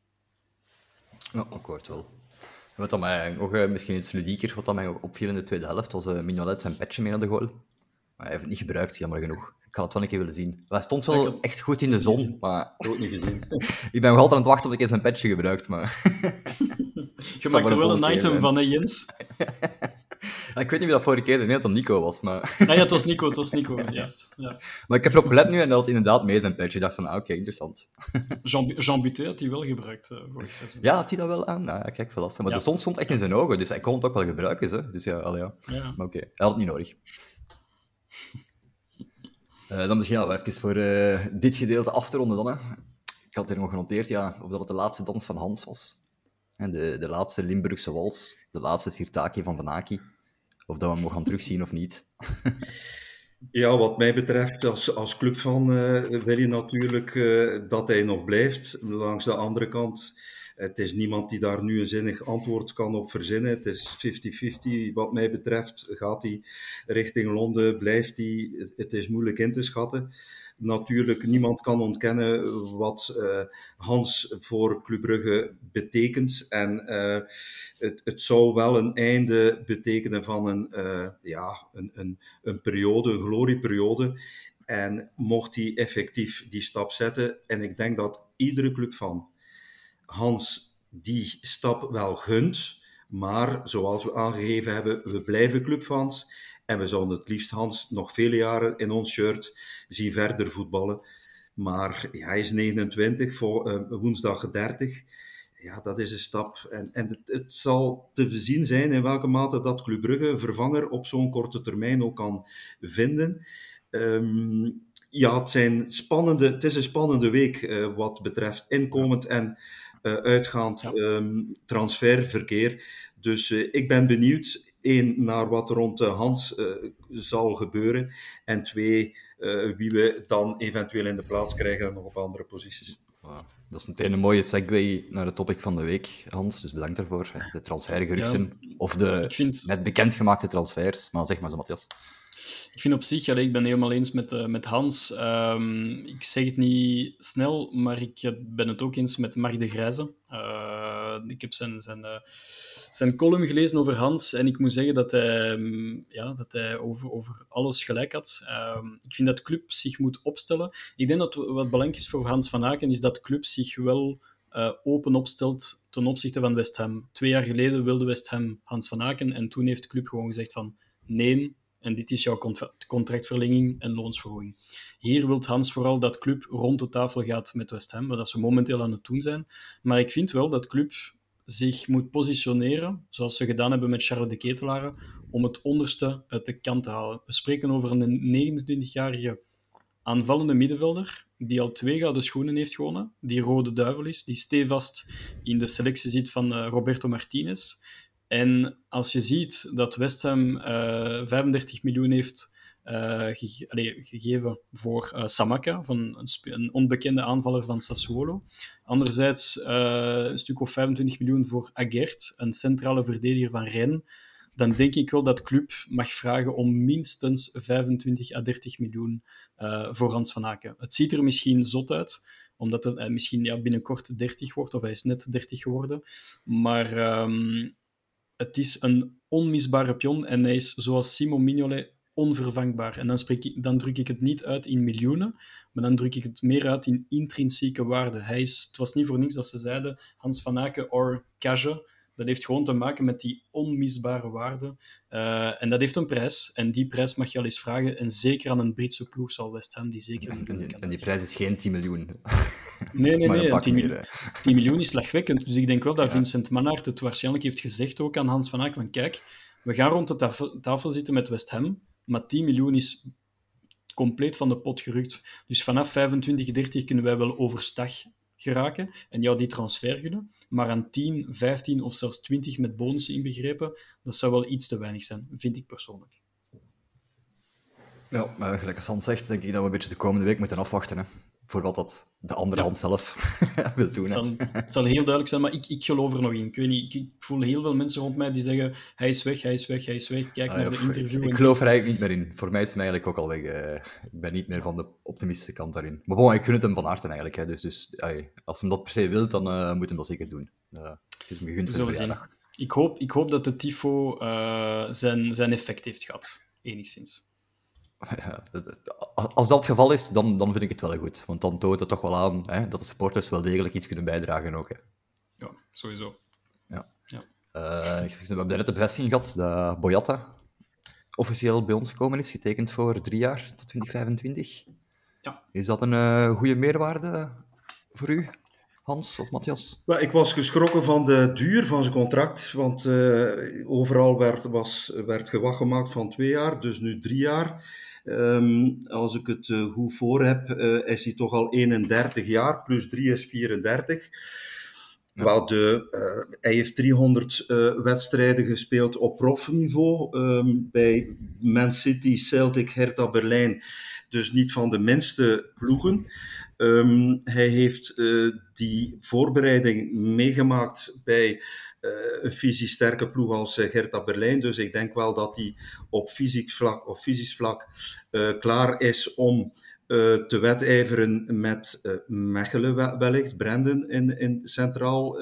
Speaker 1: Ja, akkoord wel. Wat dan mij nog uh, misschien iets ludieker, wat dan mij opviel in de tweede helft, was uh, Mignolet zijn petje mee naar de goal. Maar hij heeft het niet gebruikt, jammer genoeg. Ik had het wel een keer willen zien. Hij stond wel echt goed in de zon, maar...
Speaker 2: Ook niet gezien.
Speaker 1: ik ben nog altijd aan het wachten op ik eens zijn petje gebruikt, maar...
Speaker 5: Je maakt er wel een item van, hè, Jens?
Speaker 1: ik weet niet wie dat vorige keer nee, dat het Nico was, maar...
Speaker 5: ja, het was Nico, het was Nico, juist. Ja.
Speaker 1: Maar ik heb erop gelet nu en dat had inderdaad mee zijn petje. Ik dacht van, ah, oké, okay, interessant.
Speaker 5: Jean, Jean Buté had hij wel gebruikt uh, vorig seizoen.
Speaker 1: Ja, had hij dat wel aan? Nou, ja, kijk, verlassen. Maar ja. de zon stond echt in zijn ogen, dus hij kon het ook wel gebruiken, hè. Dus ja, allee, ja. Maar oké, okay. hij had het niet nodig. Uh, dan misschien al even voor uh, dit gedeelte af te ronden dan. Hè. Ik had hier nog genoteerd ja, of dat het de laatste dans van Hans was. En de, de laatste Limburgse wals, de laatste Sirtaki van Van Aki. Of dat we hem gaan terugzien of niet.
Speaker 2: Ja, wat mij betreft, als, als clubfan uh, wil je natuurlijk uh, dat hij nog blijft. Langs de andere kant, het is niemand die daar nu een zinnig antwoord kan op verzinnen. Het is 50-50 wat mij betreft. Gaat hij richting Londen, blijft hij? Het is moeilijk in te schatten. Natuurlijk, niemand kan ontkennen wat uh, Hans voor Club Brugge betekent. En uh, het, het, zou wel een einde betekenen van een, uh, ja, een, een, een periode, een glorieperiode. En mocht hij effectief die stap zetten, en ik denk dat iedere club van Hans die stap wel gunt, maar zoals we aangegeven hebben, we blijven clubfans en we zouden het liefst Hans nog vele jaren in ons shirt zien verder voetballen. Maar ja, hij is 29, voor, uh, woensdag 30. Ja, dat is een stap. En, en het, het, zal te zien zijn in welke mate dat Club Brugge een vervanger op zo'n korte termijn ook kan vinden. Um, ja, het, zijn spannende, het is een spannende week uh, wat betreft inkomend en uh, uitgaand ja. um, transferverkeer. Dus uh, ik ben benieuwd. Eén, naar wat rond Hans zal gebeuren. En twee, wie we dan eventueel in de plaats krijgen nog op andere posities.
Speaker 1: Wow. Dat is meteen een mooie segue naar het topic van de week, Hans. Dus bedankt daarvoor. De transfergeruchten. Ja, of de
Speaker 5: vind...
Speaker 1: net bekendgemaakte transfers. Maar zeg maar zo, Matthias.
Speaker 5: Ik vind op zich, ja, ik ben helemaal eens met, uh, met Hans. Um, ik zeg het niet snel, maar ik ben het ook eens met Mark de Grijze. Uh, ik heb zijn, zijn, uh, zijn column gelezen over Hans en ik moet zeggen dat hij, um, ja, dat hij over, over alles gelijk had. Um, ik vind dat club zich moet opstellen. Ik denk dat wat belangrijk is voor Hans van Aken, is dat club zich wel uh, open opstelt ten opzichte van West Ham. Twee jaar geleden wilde West Ham Hans van Aken en toen heeft de club gewoon gezegd van nee, en dit is jouw contractverlenging en loonsverhoging. Hier wil Hans vooral dat club rond de tafel gaat met West Ham, wat ze momenteel aan het doen zijn. Maar ik vind wel dat club zich moet positioneren, zoals ze gedaan hebben met Charles de Ketelaren, om het onderste uit de kant te halen. We spreken over een 29-jarige aanvallende middenvelder die al twee gouden schoenen heeft gewonnen, die rode duivel is, die stevast in de selectie zit van uh, Roberto Martinez. En als je ziet dat West Ham uh, 35 miljoen heeft allee, gegeven voor uh, Samaka, van een, een, onbekende aanvaller van Sassuolo. Anderzijds uh, een stuk of 25 miljoen voor Agert, een centrale verdediger van Rennes. Dan denk ik wel dat club mag vragen om minstens 25 à 30 miljoen voor Hans van Aken. Het ziet er misschien zot uit, omdat het misschien ja, binnenkort 30 wordt, of hij is net 30 geworden. Maar um, het is een onmisbare pion en hij is, zoals Simon Mignolet onvervangbaar. En dan, spreek ik, dan druk ik het niet uit in miljoenen, maar dan druk ik het meer uit in intrinsieke waarde. Hij is, het was niet voor niks dat ze zeiden Hans van Aken or Cage. Dat heeft gewoon te maken met die onmisbare waarde. Uh, en dat heeft een prijs. En die prijs mag je al eens vragen. En zeker aan een Britse ploeg zal West Ham die zeker
Speaker 1: en, en, en die prijs is geen 10 miljoen.
Speaker 5: Nee, nee, nee. 10, meer, 10 miljoen is slagwekkend. Dus ik denk wel dat ja. Vincent Manhart het waarschijnlijk heeft gezegd ook aan Hans van Aken van kijk, we gaan rond de tafel, tafel zitten met West Ham maar 10 miljoen is compleet van de pot gerukt. Dus vanaf 25, 30 kunnen wij wel overstag geraken en jou die transfer gunnen. Maar aan 10, 15 of zelfs 20 met bonussen inbegrepen, dat zou wel iets te weinig zijn, vind ik persoonlijk.
Speaker 1: Ja, maar gelijk als Hans zegt, denk ik dat we een beetje de komende week moeten afwachten. Hè voor wat dat de andere ja. hand zelf wil doen.
Speaker 5: Het zal, het zal, heel duidelijk zijn, maar ik, ik geloof er nog in. Ik, weet niet, ik, ik, voel heel veel mensen rond mij die zeggen hij is weg, hij is weg, hij is weg. Kijk ah, naar de interview.
Speaker 1: Ik, ik geloof er eigenlijk niet meer in. Voor mij is hij eigenlijk ook al weg. Uh, ik ben niet meer van de optimistische kant daarin. Maar bon, ik gun het hem van harte eigenlijk. Hè. Dus, dus ay, als hij dat per se wil, dan uh, moet hij dat zeker doen. Uh, het is me gegund voor de
Speaker 5: Ik hoop, ik hoop dat de tifo zijn, zijn effect heeft gehad, enigszins.
Speaker 1: Ja, als dat het geval is, dan, dan vind ik het wel goed. Want dan toont het toch wel aan hè, dat de supporters wel degelijk iets kunnen bijdragen ook. Hè.
Speaker 5: Ja, sowieso.
Speaker 1: Ja. ja. Uh, we hebben net de bevestiging gehad dat Boyata officieel bij ons gekomen is, getekend voor drie jaar tot 2025.
Speaker 5: Ja.
Speaker 1: Is dat een uh, goede meerwaarde voor u, Hans of Matthias?
Speaker 2: Ik was geschrokken van de duur van zijn contract, want uh, overal werd, was, werd gewacht gemaakt van twee jaar, dus nu drie jaar. Um, als ik het uh, goed voor heb, uh, is hij toch al 31 jaar, plus 3 is 34. De, uh, hij heeft 300 wedstrijden gespeeld op profniveau um, bij Man City, Celtic, Hertha Berlijn. Dus niet van de minste ploegen. Um, hij heeft die voorbereiding meegemaakt bij een fysisch sterke ploeg als Hertha Berlijn. Dus ik denk wel dat hij op fysiek vlak of fysisch vlak klaar is om te wedijveren met Mechelen wellicht, Brandon in, in centraal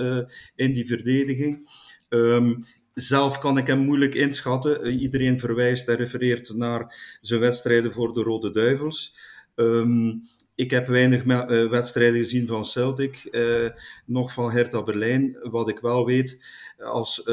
Speaker 2: in die verdediging. Um, zelf kan ik hem moeilijk inschatten. iedereen verwijst en refereert naar zijn wedstrijden voor de Rode Duivels. Um, ik heb weinig uh, wedstrijden gezien van Celtic, uh, nog van Hertha Berlijn. Wat ik wel weet, als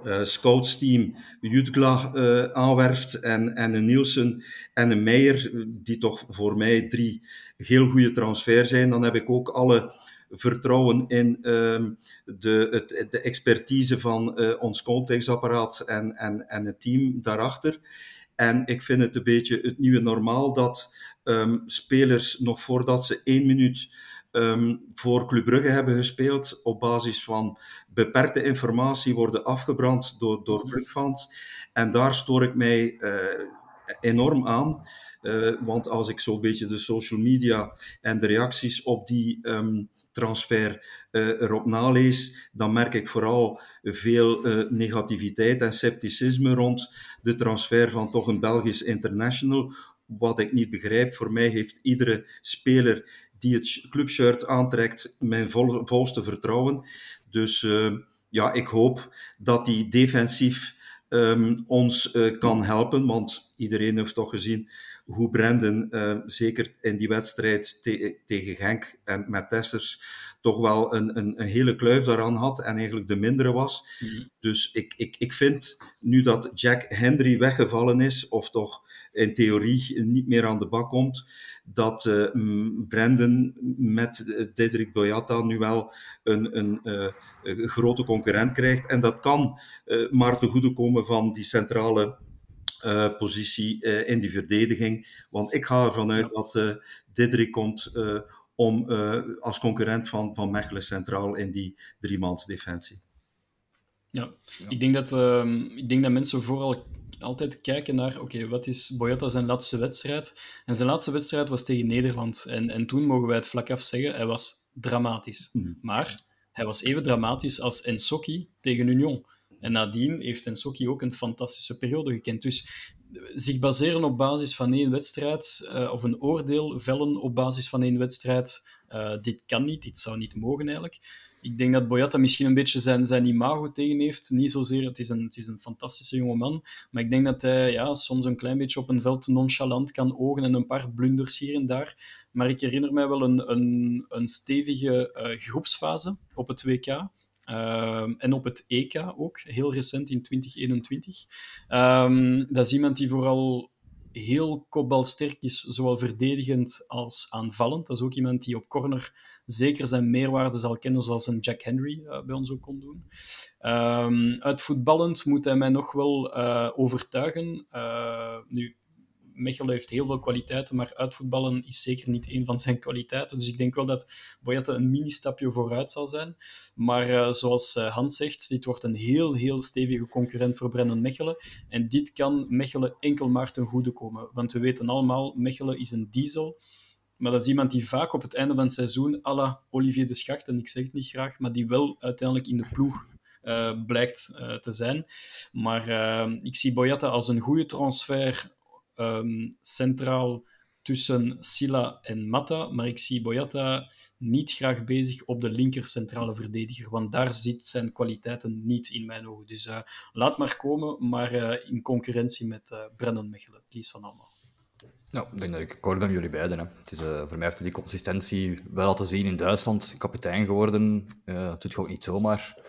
Speaker 2: ons scoutsteam Jutgla aanwerft en, en een Nielsen en een Meijer, die toch voor mij drie heel goede transfers zijn, dan heb ik ook alle vertrouwen in ehm, de, het, de expertise van ons contextapparaat en, en, en het team daarachter. En ik vind het een beetje het nieuwe normaal dat um, spelers nog voordat ze één minuut um, voor Club Brugge hebben gespeeld, op basis van beperkte informatie worden afgebrand door, door Brugfans. En daar stoor ik mij uh, enorm aan. Uh, want als ik zo'n beetje de social media en de reacties op die um, transfer uh, erop nalees, dan merk ik vooral veel uh, negativiteit en scepticisme rond de transfer van toch een Belgisch international wat ik niet begrijp. Voor mij heeft iedere speler die het clubshirt aantrekt mijn vol, volste vertrouwen. Dus uh, ja, ik hoop dat hij defensief um, ons uh, kan helpen, want iedereen heeft toch gezien hoe Brandon, uh, zeker in die wedstrijd te tegen Genk en met Testers, toch wel een, een, een, hele kluif daaraan had en eigenlijk de mindere was. Mm. Dus ik, ik, ik vind, nu dat Jack Henry weggevallen is, of toch in theorie niet meer aan de bak komt, dat uh, Brandon met Diederik Boyata nu wel een, een, uh, een, grote concurrent krijgt. En dat kan maar te goede komen van die centrale uh, positie uh, in die verdediging. Want ik ga ervan uit ja. dat uh, Diderik komt om als concurrent van, van Mechelen centraal in die driemansdefensie.
Speaker 5: Ja. ja, Ik, denk dat, ehm, ik denk dat mensen vooral altijd kijken naar, oké, wat is Boyata zijn laatste wedstrijd? En zijn laatste wedstrijd was tegen Nederland. En, en toen mogen wij het vlak af zeggen, hij was dramatisch. Mm. Maar hij was even dramatisch als Ensoki tegen Union. En nadien heeft Ensoki ook een fantastische periode gekend. Dus zich baseren op basis van één wedstrijd, uh, of een oordeel vellen op basis van één wedstrijd, uh, dit kan niet, dit zou niet mogen eigenlijk ik denk dat Boyata misschien een beetje zijn, zijn imago tegen heeft. Niet zozeer, het is, een, het is een fantastische jonge man. Maar ik denk dat hij ja, soms een klein beetje op een veld nonchalant kan ogen en een paar blunders hier en daar. Maar ik herinner mij wel een, een, een stevige groepsfase op het WK. Ehm, en op het EK ook, heel recent in 2021. Um, ehm, dat is iemand die vooral heel kopbalsterk is, zowel verdedigend als aanvallend. Dat is ook iemand die op corner zeker zijn meerwaarde zal kennen, zoals een Jack Henry uh, bij ons ook kon doen. Um, uitvoetballend moet hij mij nog wel uh, overtuigen. Uh, nu, Mechelen heeft heel veel kwaliteiten, maar uitvoetballen is zeker niet een van zijn kwaliteiten. Dus ik denk wel dat Boyette een mini-stapje vooruit zal zijn. Maar uh, zoals uh, Hans zegt, dit wordt een heel, heel stevige concurrent voor Brennan Mechelen. En dit kan Mechelen enkel maar ten goede komen. Want we weten allemaal, Mechelen is een diesel. Maar dat is iemand die vaak op het einde van het seizoen, à la Olivier de Schacht, en ik zeg het niet graag, maar die wel uiteindelijk in de ploeg uh, blijkt te zijn. Maar ik zie Boyata als een goede transfer um, centraal tussen Silla en Mata, maar ik zie Boyata niet graag bezig op de linker centrale verdediger, want daar zit zijn kwaliteiten niet in mijn ogen. Dus laat maar komen, maar in concurrentie met Brennan Mechelen, die is van allemaal.
Speaker 1: Ja, ik denk dat ik akkoord ben met jullie beiden. Hè. Het is, uh, voor mij heeft die consistentie wel laten zien in Duitsland. Kapitein geworden. Uh, dat doet je niet zomaar.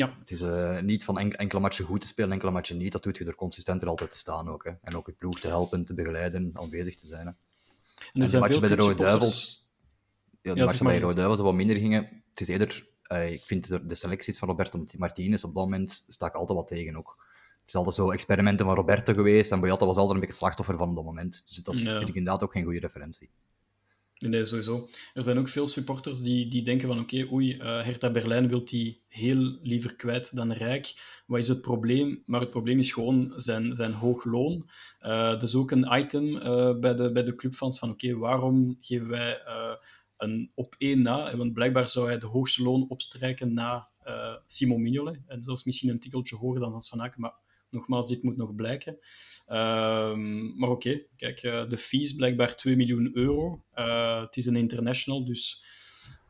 Speaker 1: Ja. Het is uh, niet van enk enkele matchen goed te spelen, enkele matchen niet. Dat doet je er altijd te staan ook. Hè. En ook je ploeg te helpen, te begeleiden, aanwezig te zijn. Hè. En, en de matchen bij de Rode Duivels... Ja, de ja, matchen bij de Rode Duivels wat minder gingen. Het is eerder... ik vind de selecties van Roberto Martinez op dat moment sta ik altijd wat tegen ook is altijd zo experimenten van Roberto geweest. En Boyata was altijd een beetje slachtoffer van op dat moment. Dus dat is, ja. vind ik inderdaad ook geen goede referentie.
Speaker 5: Nee, sowieso. Er zijn ook veel supporters die, die denken van oké, oei, uh, Hertha Berlijn wil die heel liever kwijt dan rijk. Wat is het probleem? Maar het probleem is gewoon zijn, zijn hoog loon. Uh, dat is ook een item uh, bij, de, bij de clubfans van oké, waarom geven wij een op één na? Want blijkbaar zou hij de hoogste loon opstrijken na Simon Mignolet. En dat is misschien een tikkeltje hoger dan Hans van Aken, maar Nogmaals, dit moet nog blijken. Um, maar oké, okay, kijk, uh, de fees blijkbaar 2 miljoen euro. Uh, het is een international, dus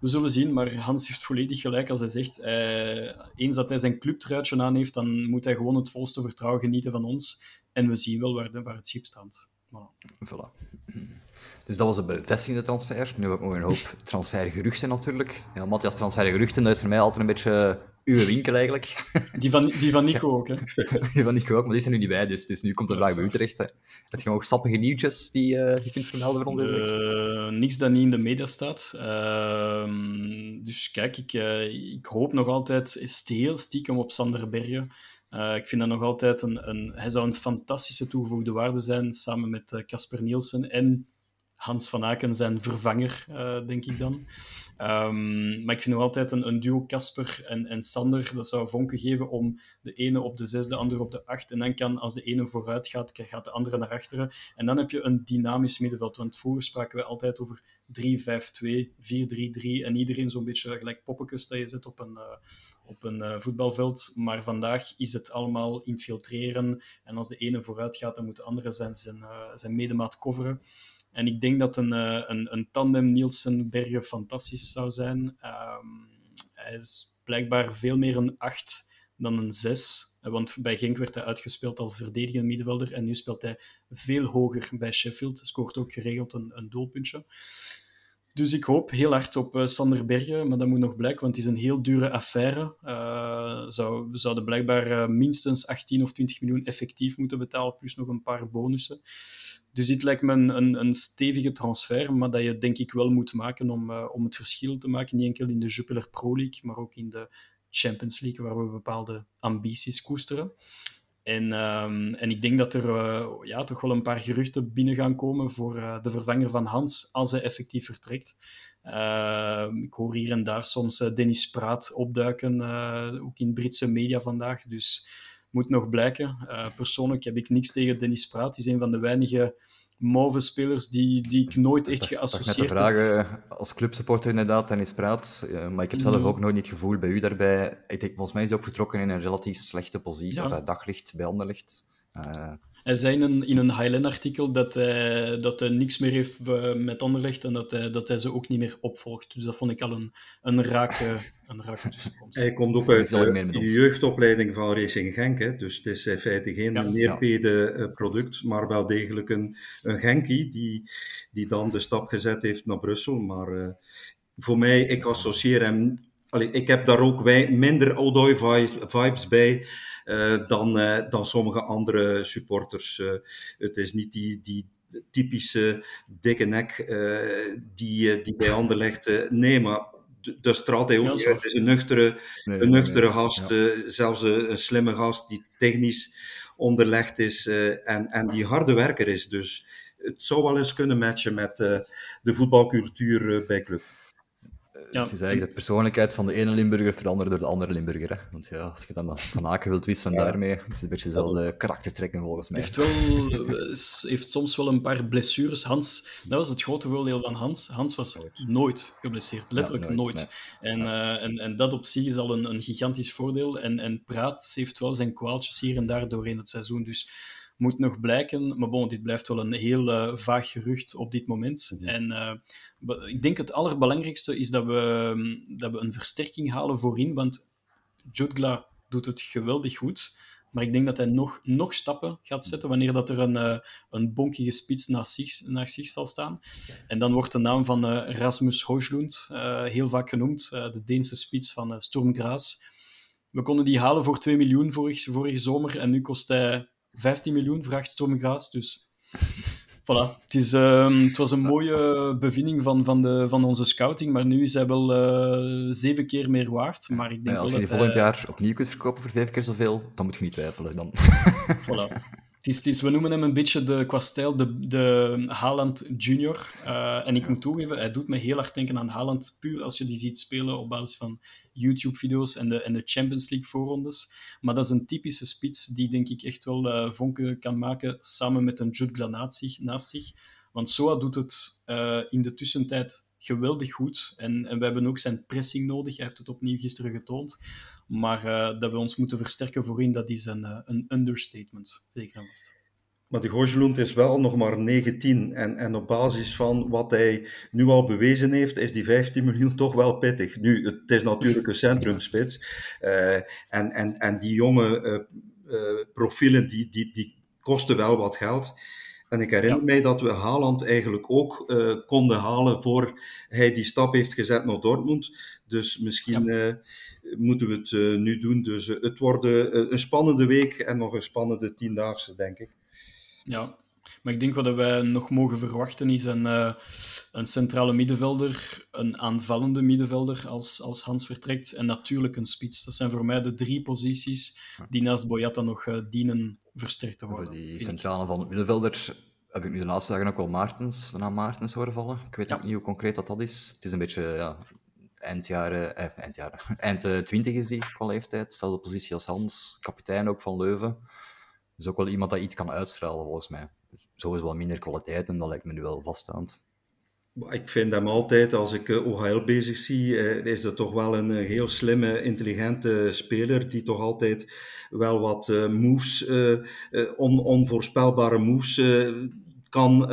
Speaker 5: we zullen zien. Maar Hans heeft volledig gelijk als hij zegt, uh, eens dat hij zijn clubtruitje aan heeft, dan moet hij gewoon het volste vertrouwen genieten van ons. En we zien wel waar, de, waar het schip staat.
Speaker 1: Voilà. voilà. Dus dat was een bevestigende transfer. Nu heb ik nog een hoop transfergeruchten natuurlijk. Ja, Matthias, transfergeruchten, dat is voor mij altijd een beetje uw winkel eigenlijk.
Speaker 5: Die van, die van Nico ook, hè?
Speaker 1: Die van Nico ook, maar die zijn nu niet bij, dus, dus nu komt de vraag bij u terecht. Hè. Heb je nog sappige nieuwtjes die uh, je kunt vermelden voor ons?
Speaker 5: Uh, niks dat niet in de media staat. Uh, dus kijk, ik, uh, ik hoop nog altijd heel stiekem op Sander Bergen. Ik vind dat nog altijd een, een... Hij zou een fantastische toegevoegde waarde zijn, samen met Casper Nielsen en Hans van Aken zijn vervanger, denk ik dan. Um, maar ik vind altijd een, een duo Casper en, en Sander, dat zou vonken geven om de ene op de zes, de andere op de acht. En dan kan, als de ene vooruit gaat, gaat de andere naar achteren. En dan heb je een dynamisch middenveld. Want vroeger spraken we altijd over 3-5-2, 4-3-3 en iedereen zo'n beetje gelijk poppetjes dat je zet op een, uh, op een uh, voetbalveld. Maar vandaag is het allemaal infiltreren. En als de ene vooruit gaat, dan moet de andere zijn, zijn, zijn medemaat coveren. En ik denk dat een, eh, een, een tandem Nielsen-Bergen fantastisch zou zijn. Um, hij is blijkbaar veel meer een 8 dan een 6. Want bij Genk werd hij uitgespeeld als verdedigende middenvelder. En nu speelt hij veel hoger bij Sheffield. Scoort ook geregeld een, een doelpuntje. Dus ik hoop heel hard op uh, Sander Bergen, maar dat moet nog blijken, want het is een heel dure affaire. Uh, zou, we zouden blijkbaar uh, minstens 18 of 20 miljoen effectief moeten betalen, plus nog een paar bonussen. Dus dit lijkt me een, een, een stevige transfer, maar dat je denk ik wel moet maken om, om het verschil te maken. Niet enkel in de Jupiler Pro League, maar ook in de Champions League, waar we bepaalde ambities koesteren. En, ehm, en ik denk dat er ja, toch wel een paar geruchten binnen gaan komen voor de vervanger van Hans als hij effectief vertrekt. Ehm, ik hoor hier en daar soms Dennis Praat opduiken, ook in Britse media vandaag. Dus moet nog blijken. persoonlijk heb ik niks tegen Dennis Praat. Hij is een van de weinige mauve spelers die, die ik nooit echt geassocieerd heb.
Speaker 1: Ik vragen, als clubsupporter inderdaad, is Praat, maar ik heb zelf mm. ook nooit het gevoel bij u daarbij. Ik denk, volgens mij is hij ook vertrokken in een relatief slechte positie, ja. of daglicht bij Anderlicht. Uh,
Speaker 5: hij zei in een, in een Highland-artikel dat hij, dat hij niks meer heeft met Anderlecht en dat hij, dat hij ze ook niet meer opvolgt. Dus dat vond ik al een, een, rake, een rake tussenkomst.
Speaker 2: Hij komt ook uit de jeugdopleiding van Racing Genk, hè? dus het is in feite geen ja, neerpede eh, product, maar wel degelijk een, een Genkie die, die dan de stap gezet heeft naar Brussel. Maar uh, voor mij, ik associeer hem Allee, ik heb daar ook wij, minder Odoi vibes bij uh, dan, uh, dan sommige andere supporters. Uh, het is niet die, die typische dikke nek die, die bij handen legt. nee, maar daar straalt hij ook ja, Het is een nuchtere, nee, een nuchtere nee, gast, ja. zelfs een, een, slimme gast die technisch onderlegd is en, en die harde werker is. Dus het zou wel eens kunnen matchen met de voetbalcultuur bij club.
Speaker 1: Ja. Het is eigenlijk de persoonlijkheid van de ene Limburger veranderd door de andere Limburger. Hè? Want ja, als je dan van Aken wilt wisselen ja. daarmee, het is een beetje dezelfde karaktertrekken volgens mij.
Speaker 5: Heeft, wel, heeft soms wel een paar blessures. Hans, dat was het grote voordeel van Hans. Hans was nooit geblesseerd, letterlijk ja, nooit. nooit. En, uh, en, en dat op zich is al een, een gigantisch voordeel. En, en Praat heeft wel zijn kwaaltjes hier en daar doorheen het seizoen. Dus moet nog blijken. Maar bon, dit blijft wel een heel uh, vaag gerucht op dit moment. Mhm. En uh, ik denk het allerbelangrijkste is dat we, mm, dat we een versterking halen voorin. Want Jutgla doet het geweldig goed. Maar ik denk dat hij nog, nog stappen gaat zetten wanneer dat er een, uh, een bonkige spits naast zich, naast zich zal staan. En dan wordt de naam van Rasmus Hojlund heel vaak genoemd, de Deense spits van Sturm Graz. We konden die halen voor 2 miljoen vorig, vorige zomer en nu kost hij 15 miljoen vraagt Stormgraas. Dus voilà. Het, is, uh, het was een mooie bevinding van, van, de, van onze scouting, maar nu is hij wel uh, zeven keer meer waard. Maar ik denk
Speaker 1: ja, als je die volgend jaar opnieuw kunt verkopen voor zeven keer zoveel, dan moet je niet twijfelen. Dan.
Speaker 5: voilà. Het is, we noemen hem een beetje de, qua stijl de, de Haaland Junior. Uh, en ik moet toegeven, hij doet me heel hard denken aan Haaland, puur als je die ziet spelen op basis van YouTube-video's en de, en de Champions League voorrondes. Maar dat is een typische spits die denk ik echt wel uh, vonken kan maken samen met een Jude zich. Naast zich. Want Soa doet het uh, in de tussentijd geweldig goed. En, en we hebben ook zijn pressing nodig. Hij heeft het opnieuw gisteren getoond. Maar uh, dat we ons moeten versterken voorin, dat is een, uh, een understatement. Zeker en vast.
Speaker 2: Maar de Gooselund is wel nog maar 19. En, en op basis van wat hij nu al bewezen heeft, is die 15 miljoen toch wel pittig. Nu, het is natuurlijk een centrumspits. Uh, en, en, en die jonge profielen, die, die, die kosten wel wat geld. En ik herinner mij dat we Haaland eigenlijk ook uh, konden halen voor hij die stap heeft gezet naar Dortmund. Dus misschien ja. uh, moeten we het uh, nu doen. Dus het wordt een spannende week en nog een spannende tiendaagse, denk ik.
Speaker 5: Ja, maar ik denk wat wij nog mogen verwachten is een, een centrale middenvelder, een aanvallende middenvelder als, als Hans vertrekt en natuurlijk een spits. Dat zijn voor mij de drie posities die naast Boyata nog dienen versterkt te worden.
Speaker 1: die centrale van het middenvelder heb ik nu de laatste dagen ook wel Maartens, de naam Maartens horen vallen. Ik weet ja. ook niet hoe concreet dat, dat is. Het is een beetje ja, eindjaren, eh, eindjaren, eind uh, twintig is die qua leeftijd. Zelfde positie als Hans, kapitein ook van Leuven. Dus ook wel iemand dat iets kan uitstralen volgens mij. Zo is wel minder kwaliteit en dat lijkt me nu wel vaststaand.
Speaker 2: Ik vind hem altijd, als ik uh, OHL bezig zie, uh, is dat toch wel een uh, heel slimme, intelligente speler die toch altijd wel wat moves, on, onvoorspelbare moves kan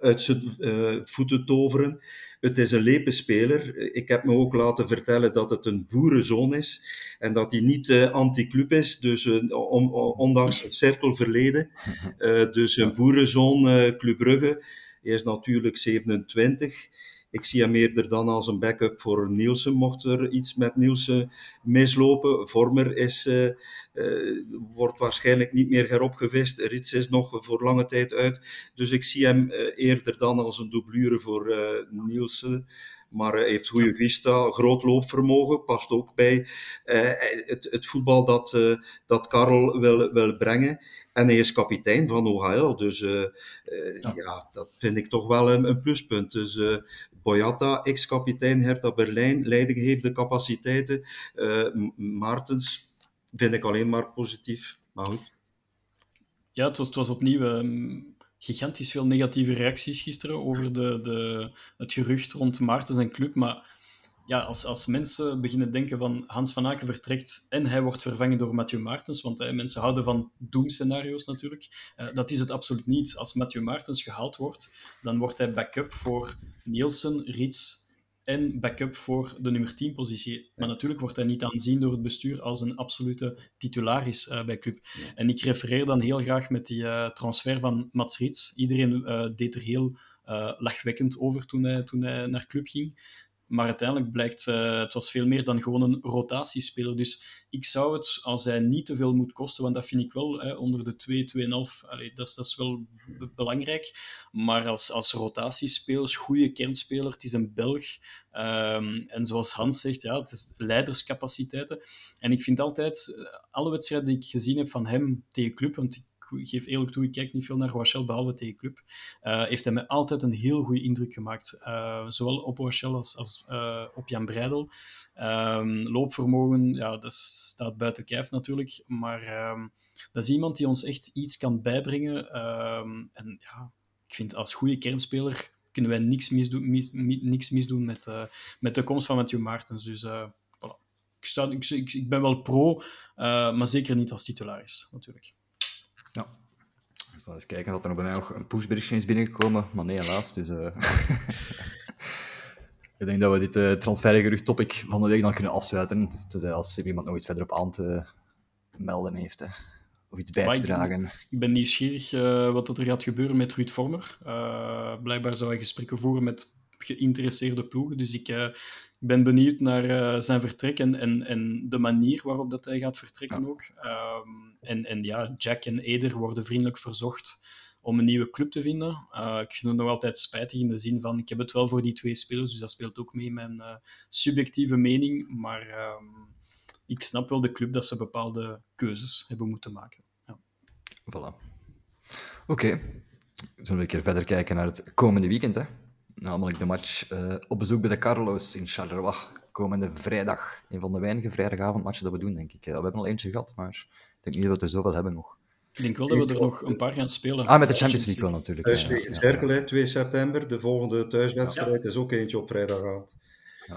Speaker 2: uit zijn voeten toveren. Het is een lepe speler. Ik heb me ook laten vertellen dat het een boerenzoon is en dat hij niet anti-club is, dus on, ondanks het cirkelverleden. dus een boerenzoon, Club Brugge hij is natuurlijk 27. Ik zie hem eerder dan als een backup voor Nielsen, mocht er iets met Nielsen mislopen. Vormer is, uh, uh, wordt waarschijnlijk niet meer heropgevist. Rits is nog voor lange tijd uit. Dus ik zie hem uh, eerder dan als een doublure voor Nielsen. Maar hij heeft goede vista, groot loopvermogen, past ook bij het, het, voetbal dat, dat Karel wil, wil brengen. En hij is kapitein van OHL, dus ja. ja. dat vind ik toch wel een, een pluspunt. Dus Boyata, ex-kapitein Hertha Berlijn, leiding heeft de capaciteiten. Maartens vind ik alleen maar positief, maar goed.
Speaker 5: Ja, het was, het was opnieuw um, gigantisch veel negatieve reacties gisteren over de, de, het gerucht rond Maartens en club. Maar ja, als, als mensen beginnen denken van Hans van Aken vertrekt en hij wordt vervangen door Mathieu Maartens, want eh, mensen houden van doemscenario's natuurlijk, uh, dat is het absoluut niet. Als Mathieu Maartens gehaald wordt, dan wordt hij backup voor Nielsen, Rits en backup voor de nummer 10 positie. Maar natuurlijk wordt hij niet aanzien door het bestuur als een absolute titularis uh, bij club. En ik refereer dan heel graag met die uh, transfer van Mats Rits. Iedereen uh, deed er heel lachwekkend over toen hij, toen hij naar club ging. Maar uiteindelijk blijkt, uh, het was veel meer dan gewoon een rotatiespeler. Dus ik zou het, als hij niet te veel moet kosten, want dat vind ik wel, hè, onder de 2, 2,5, dat, is, dat is wel belangrijk. Maar als, als rotatiespeler, goede kernspeler, het is een Belg. Um, en zoals Hans zegt, ja, het is leiderscapaciteiten. En ik vind altijd, eh, alle wedstrijden die ik gezien heb van hem tegen club, want ik geef eerlijk toe, ik kijk niet veel naar Rochelle, behalve tegen club, uh, heeft hij mij altijd een heel goede indruk gemaakt. Uh, zowel op Rochelle als, als uh, op Jan Breidel. Um, loopvermogen, ja, dat staat buiten kijf natuurlijk, maar um, dat is iemand die ons echt iets kan bijbrengen. Um, en ja, ik vind als goede kernspeler kunnen wij niks misdoen, mis, niks misdoen met, met de komst van Matthew Maartens. Dus ik, sta, ik, ik, ik, ben wel pro, maar zeker niet als titularis, natuurlijk.
Speaker 1: Ja. Ik zal eens kijken of er bij mij nog een pushberichtje is binnengekomen, maar nee, helaas. Dus, uh... ik denk dat we dit uh, transfergerucht topic van de week dan kunnen afsluiten. Dus, als er iemand nog iets verder op aan te melden heeft. Hè. Of iets bij te dragen.
Speaker 5: Ik ben, nieuwsgierig uh, wat er gaat gebeuren met Ruud Vormer. blijkbaar zou hij gesprekken voeren met geïnteresseerde ploegen. Dus ik, uh, ben benieuwd naar uh, zijn vertrek en, en, en de manier waarop dat hij gaat vertrekken ook. Um, en, en ja, Jack en Eder worden vriendelijk verzocht om een nieuwe club te vinden. Uh, ik vind het nog altijd spijtig in de zin van, ik heb het wel voor die twee spelers, dus dat speelt ook mee in mijn subjectieve mening. Maar um, ik snap wel de club dat ze bepaalde keuzes hebben moeten maken. Ja.
Speaker 1: Voilà. Oké. Okay. Zullen we een keer verder kijken naar het komende weekend, hè? Namelijk de match uh, op bezoek bij de Carlos in Charleroi. Komende vrijdag. Een van de weinige vrijdagavondmatchen dat we doen, denk ik. Uh, we hebben al eentje gehad, maar ik denk niet dat we er zoveel hebben nog.
Speaker 5: Ik denk wel dat we er nog een paar gaan spelen.
Speaker 1: Ah, met de Champions League wel natuurlijk.
Speaker 2: Thuis tegen Cercle, 2 september. De volgende thuiswedstrijd ja. is ook eentje op vrijdagavond.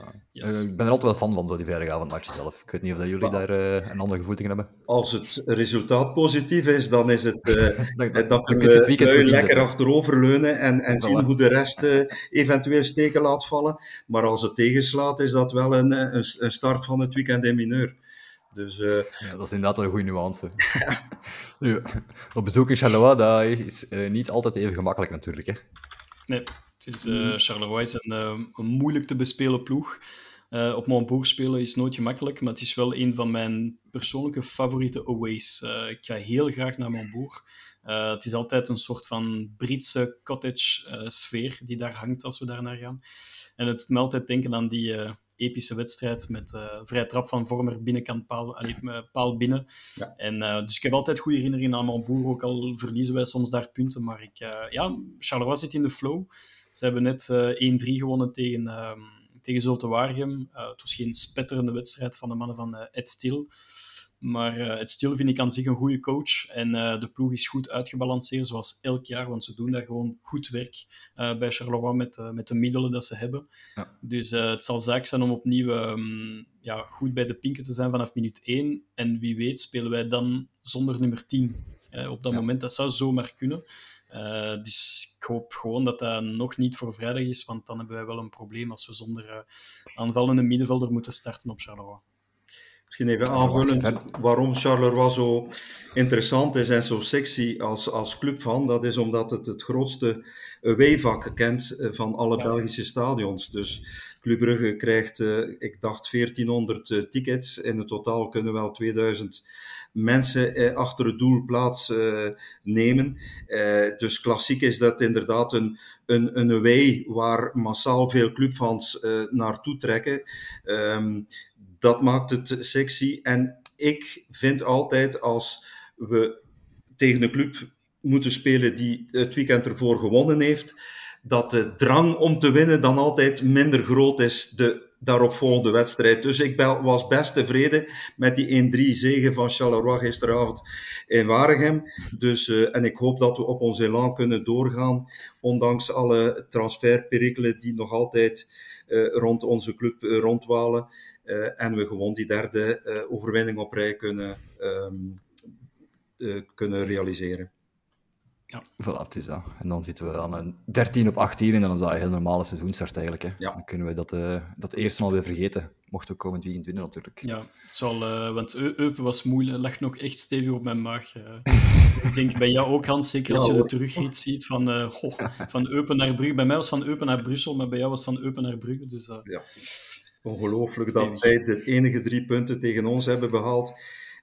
Speaker 1: Ja. Yes. Uh, ik ben er altijd wel fan van, zo die vrijdagavondmatchen zelf. Ik weet niet of dat jullie daar uh, een andere gevoeling hebben.
Speaker 2: Als het resultaat positief is, dan is het uh, dat, dat we het weekend lekker achteroverleunen en, en zien hoe de rest eventueel steken laat vallen. Maar als het tegenslaat, is dat wel een, een, een start van het weekend in mineur. Dus,
Speaker 1: ja, dat is inderdaad wel een goede nuance. nu, op bezoek in Charleroi, dat is niet altijd even gemakkelijk natuurlijk. Hè?
Speaker 5: Nee. Het is, uh, Charleroi is een, uh, een, moeilijk te bespelen ploeg. Uh, op Montbourg spelen is nooit gemakkelijk, maar het is wel een van mijn persoonlijke favoriete aways. ik ga heel graag naar Montbourg. het is altijd een soort van Britse cottage sfeer die daar hangt als we daar naar gaan. En het doet me altijd denken aan die epische wedstrijd met vrij trap van Vormer binnenkant paal, allee, paal binnen. Ja. En, dus ik heb altijd goede herinneringen aan Montbourg, ook al verliezen wij soms daar punten. Maar ik, ja, Charleroi zit in de flow. Ze hebben net 1-3 gewonnen tegen, ehm, tegen Zulte Waregem. het was geen spetterende wedstrijd van de mannen van Ed Stil. Maar uh, het stil vind ik aan zich een goede coach. En uh, de ploeg is goed uitgebalanceerd, zoals elk jaar. Want ze doen daar gewoon goed werk uh, bij Charleroi met, met de middelen dat ze hebben. Ja. Dus het zal zaak zijn om opnieuw um, ja, goed bij de pinken te zijn vanaf minuut 1. En wie weet spelen wij dan zonder nummer 10. op dat ja. moment, dat zou zomaar kunnen. Dus ik hoop gewoon dat dat nog niet voor vrijdag is. Want dan hebben wij wel een probleem als we zonder aanvallende middenvelder moeten starten op Charleroi
Speaker 2: Misschien even aanvullend waarom Charleroi zo interessant is en zo sexy als, als clubfan. Dat is omdat het het grootste away-vak kent eh, van alle Belgische stadions. Dus Club Brugge krijgt, uh, ik dacht, 1400 uh, tickets. In het totaal kunnen wel 2000 mensen eh, achter het doel plaats uh, nemen. Uh, dus klassiek is dat inderdaad een, een, een away waar massaal veel clubfans naartoe trekken. Um, dat maakt het sexy. En ik vind altijd als we tegen een club moeten spelen die het weekend ervoor gewonnen heeft, dat de drang om te winnen dan altijd minder groot is de daaropvolgende wedstrijd. Dus ik was best tevreden met die 1-3 zegen van Charleroi gisteravond in Waregem. Dus, uh, en ik hoop dat we op ons elan kunnen doorgaan, ondanks alle transferperikelen die nog altijd uh, rond onze club uh, rondwalen. en we gewoon die derde overwinning op rij kunnen, um, kunnen realiseren.
Speaker 1: Ja. Voilà, het is dat. En dan zitten we aan een 13 op 18 en dan is dat een heel normale seizoenstart eigenlijk. Hè. Ja. Dan kunnen we dat, uh, dat eerste alweer vergeten, mochten we komend weekend winnen natuurlijk.
Speaker 5: Ja, het zal, uh, want Eupen was moeilijk, lag nog echt stevig op mijn maag. Uh, ik denk bij jou ook, Hans, zeker als je de terugrit ziet van, uh, van Eupen naar Brugge. Bij mij was van Eupen naar Brussel, maar bij jou was van Eupen naar Brugge. Dus, ja.
Speaker 2: Ongelooflijk dat zij de enige drie punten tegen ons hebben behaald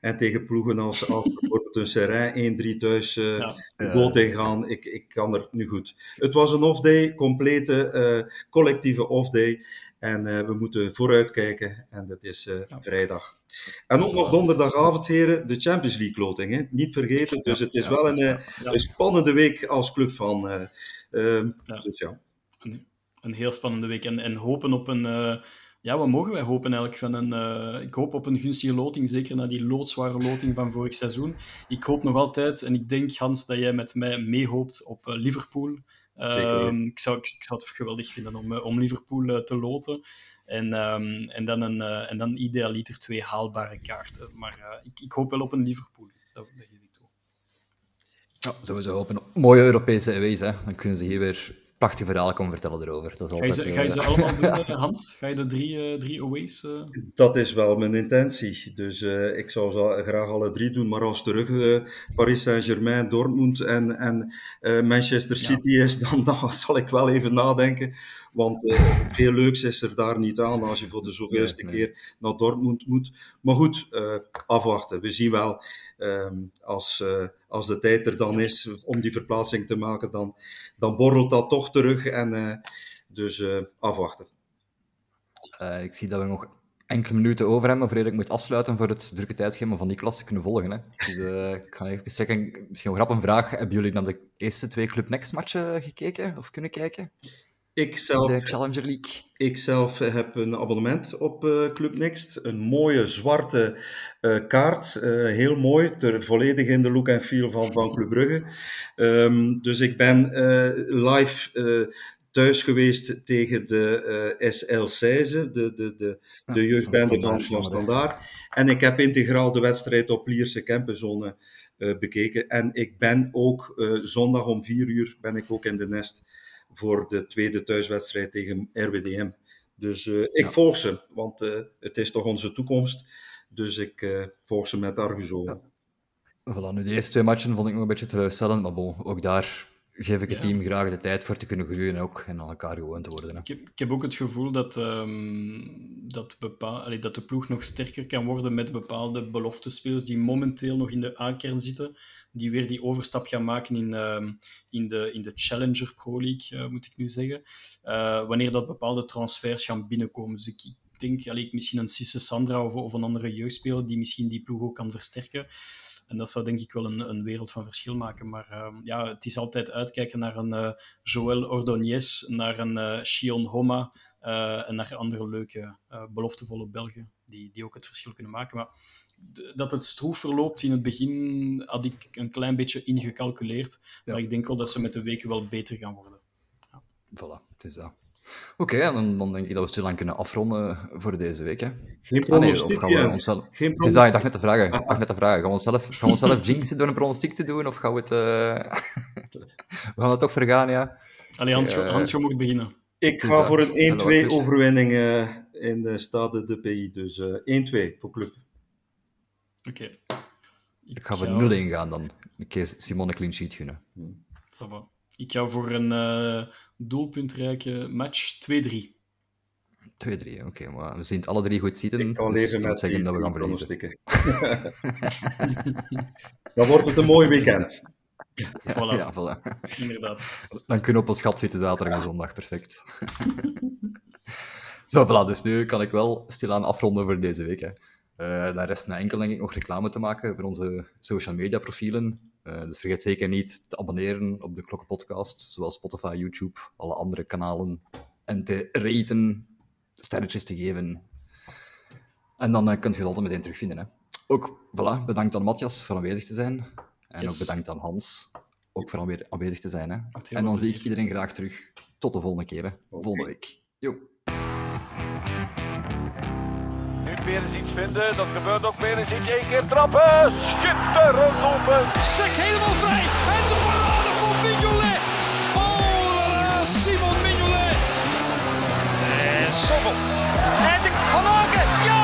Speaker 2: en tegen ploegen als, als Serrain 1-3 thuis uh, ja. goal gaan. Ik, ik kan er nu goed. Het was een off-day, complete uh, collectieve off-day. En uh, we moeten vooruitkijken. En dat is ja. vrijdag. En ook nog donderdagavond, heren, de Champions League loting. Hè? Niet vergeten. Dus het is wel een, een, spannende week als club van. Ehm, dus ja.
Speaker 5: Een, een, heel spannende week. En, en hopen op een ja, wat mogen wij hopen eigenlijk? Van een, uh, ik hoop op een gunstige loting, zeker na die loodzware loting van vorig seizoen. Ik hoop nog altijd, en ik denk Hans dat jij met mij meehoopt op uh, Liverpool. Uh, ik, zou, ik, ik, zou het geweldig vinden om, om Liverpool te loten. En, um, en, dan een, en dan idealiter twee haalbare kaarten. Maar ik, ik hoop wel op een Liverpool. Dat, dat geef ik toe.
Speaker 1: Ja, sowieso hopen op mooie Europese aways. Hè. Dan kunnen ze hier weer prachtige verhalen komen vertellen erover. Dat is
Speaker 5: ga, je ze, ga je ze eh, allemaal doen, Hans? Ga je de drie, uh, drie aways? Uh...
Speaker 2: Dat is wel mijn intentie. Dus uh, ik zou ze graag alle drie doen. Maar als terug Paris Saint-Germain, Dortmund en, en Manchester City ja. is, dan, dan zal ik wel even nadenken. Want veel leuks is er daar niet aan als je voor de zoveelste nee, nee. keer naar Dortmund moet. Maar goed, afwachten. We zien wel um, als als de tijd er dan is om die verplaatsing te maken, dan, dan borrelt dat toch terug. En, uh, dus uh, afwachten.
Speaker 1: Ik zie dat we nog enkele minuten over hebben, voordat ik moet afsluiten voor het drukke tijdschema van die klas te kunnen volgen. Hè. Dus ik ga even checken. Misschien nog grap een vraag. Hebben jullie naar de eerste twee Club Next matchen gekeken of kunnen kijken?
Speaker 2: Ik zelf,
Speaker 1: de Challenger League.
Speaker 2: Ik zelf heb een abonnement op uh, Club Next. Een mooie zwarte uh, kaart. Uh, heel mooi. Ter, volledig in de look en feel van, van Club Brugge. Um, dus ik ben live thuis geweest tegen de SL Seize, de, de, de, de ah, jeugdbende van, van Standaard. En ik heb integraal de wedstrijd op Lierse Kempenzone bekeken. En ik ben ook zondag om vier uur ben ik ook in de nest voor de tweede thuiswedstrijd tegen RWDM. Dus uh, ik ja. volg ze, want uh, het is toch onze toekomst. Dus ik uh, volg ze met argusogen.
Speaker 1: Ja. Voilà, nu de eerste twee matchen vond ik nog een beetje teleurstellend, maar bon, ook daar geef ik het ja. team graag de tijd voor te kunnen groeien ook, en aan elkaar gewoon te worden. Hè.
Speaker 5: Ik, heb, ik, heb, ook het gevoel dat, um, dat, bepaal, allee, dat de ploeg nog sterker kan worden met bepaalde beloftespelers die momenteel nog in de A-kern zitten die weer die overstap gaan maken in, uh, in, de, in de Challenger Pro League, uh, moet ik nu zeggen. Uh, wanneer dat bepaalde transfers gaan binnenkomen. Dus ik, denk allee, misschien een Sisse Sandra of, of, een andere jeugdspeler die misschien die ploeg ook kan versterken. En dat zou denk ik wel een, een wereld van verschil maken. Maar ehm, ja, het is altijd uitkijken naar een uh, Joël Ordonez, naar een Shion Homa en naar andere leuke, beloftevolle Belgen die, die ook het verschil kunnen maken. Maar dat het stroef verloopt in het begin had ik een klein beetje ingecalculeerd. Ja. Maar ik denk wel dat ze met de weken wel beter gaan worden.
Speaker 1: Ja. Voilà, het is dat. Oké, okay, dan, dan, denk ik dat we stilaan kunnen afronden voor deze week. Hè.
Speaker 2: Geen pronostiek, ah, nee, onszelf...
Speaker 1: Geen Het is dat, ik dacht net te vragen. Ik dacht net te vragen. Gaan we onszelf, gaan we onszelf jinxen door een pronostiek te doen, of gaan we het... Uh... we gaan het toch vergaan, ja.
Speaker 5: Allee, Hans, uh... Hans je moet beginnen.
Speaker 2: Ik ga voor een 1-2 overwinning uh, in de Stade de Pays. Dus 1-2 voor club.
Speaker 5: Oké.
Speaker 1: Ik ga voor 0-1 gaan dan. Een keer Simone clean sheet gunnen.
Speaker 5: Va. Ik ga voor een eh, doelpuntrijke match 2-3.
Speaker 1: 2-3, oké. maar we zien het alle drie goed zitten.
Speaker 2: Ik kan
Speaker 1: dus
Speaker 2: leven
Speaker 1: ik
Speaker 2: met
Speaker 1: zeggen
Speaker 2: die
Speaker 1: dat we gaan verliezen.
Speaker 2: Dan wordt het een mooi weekend.
Speaker 5: Voilà,
Speaker 1: Ja, voilà.
Speaker 5: inderdaad.
Speaker 1: Dan kunnen we op ons gat zitten zaterdag en zondag. Perfect. Zo, voilà. Dus nu kan ik wel stilaan afronden voor deze week. Hè. Eh dan rest me enkel denk ik nog reclame te maken voor onze social media profielen. Eh, dus vergeet zeker niet te abonneren op de Klokkenpodcast, zowel Spotify, YouTube, alle andere kanalen. En te raten, sterretjes te geven. En dan eh, kunt je het altijd meteen terugvinden. Hè. Ook, voilà, bedankt aan Matthias voor aanwezig te zijn. En
Speaker 5: Yes.
Speaker 1: ook bedankt aan Hans, ook voor aanwe- aanwezig te zijn. Hè. En dan zie ik iedereen graag terug. Tot de volgende keer. Hè. Volgende week. Yo
Speaker 3: weer eens iets vinden. Dat gebeurt ook weer eens iets. Eén keer trappen. Schitterend lopen
Speaker 4: Sek helemaal vrij. En de parade van Mignolet. Oh, Simon Mignolet. En sommel. En de Van Ja!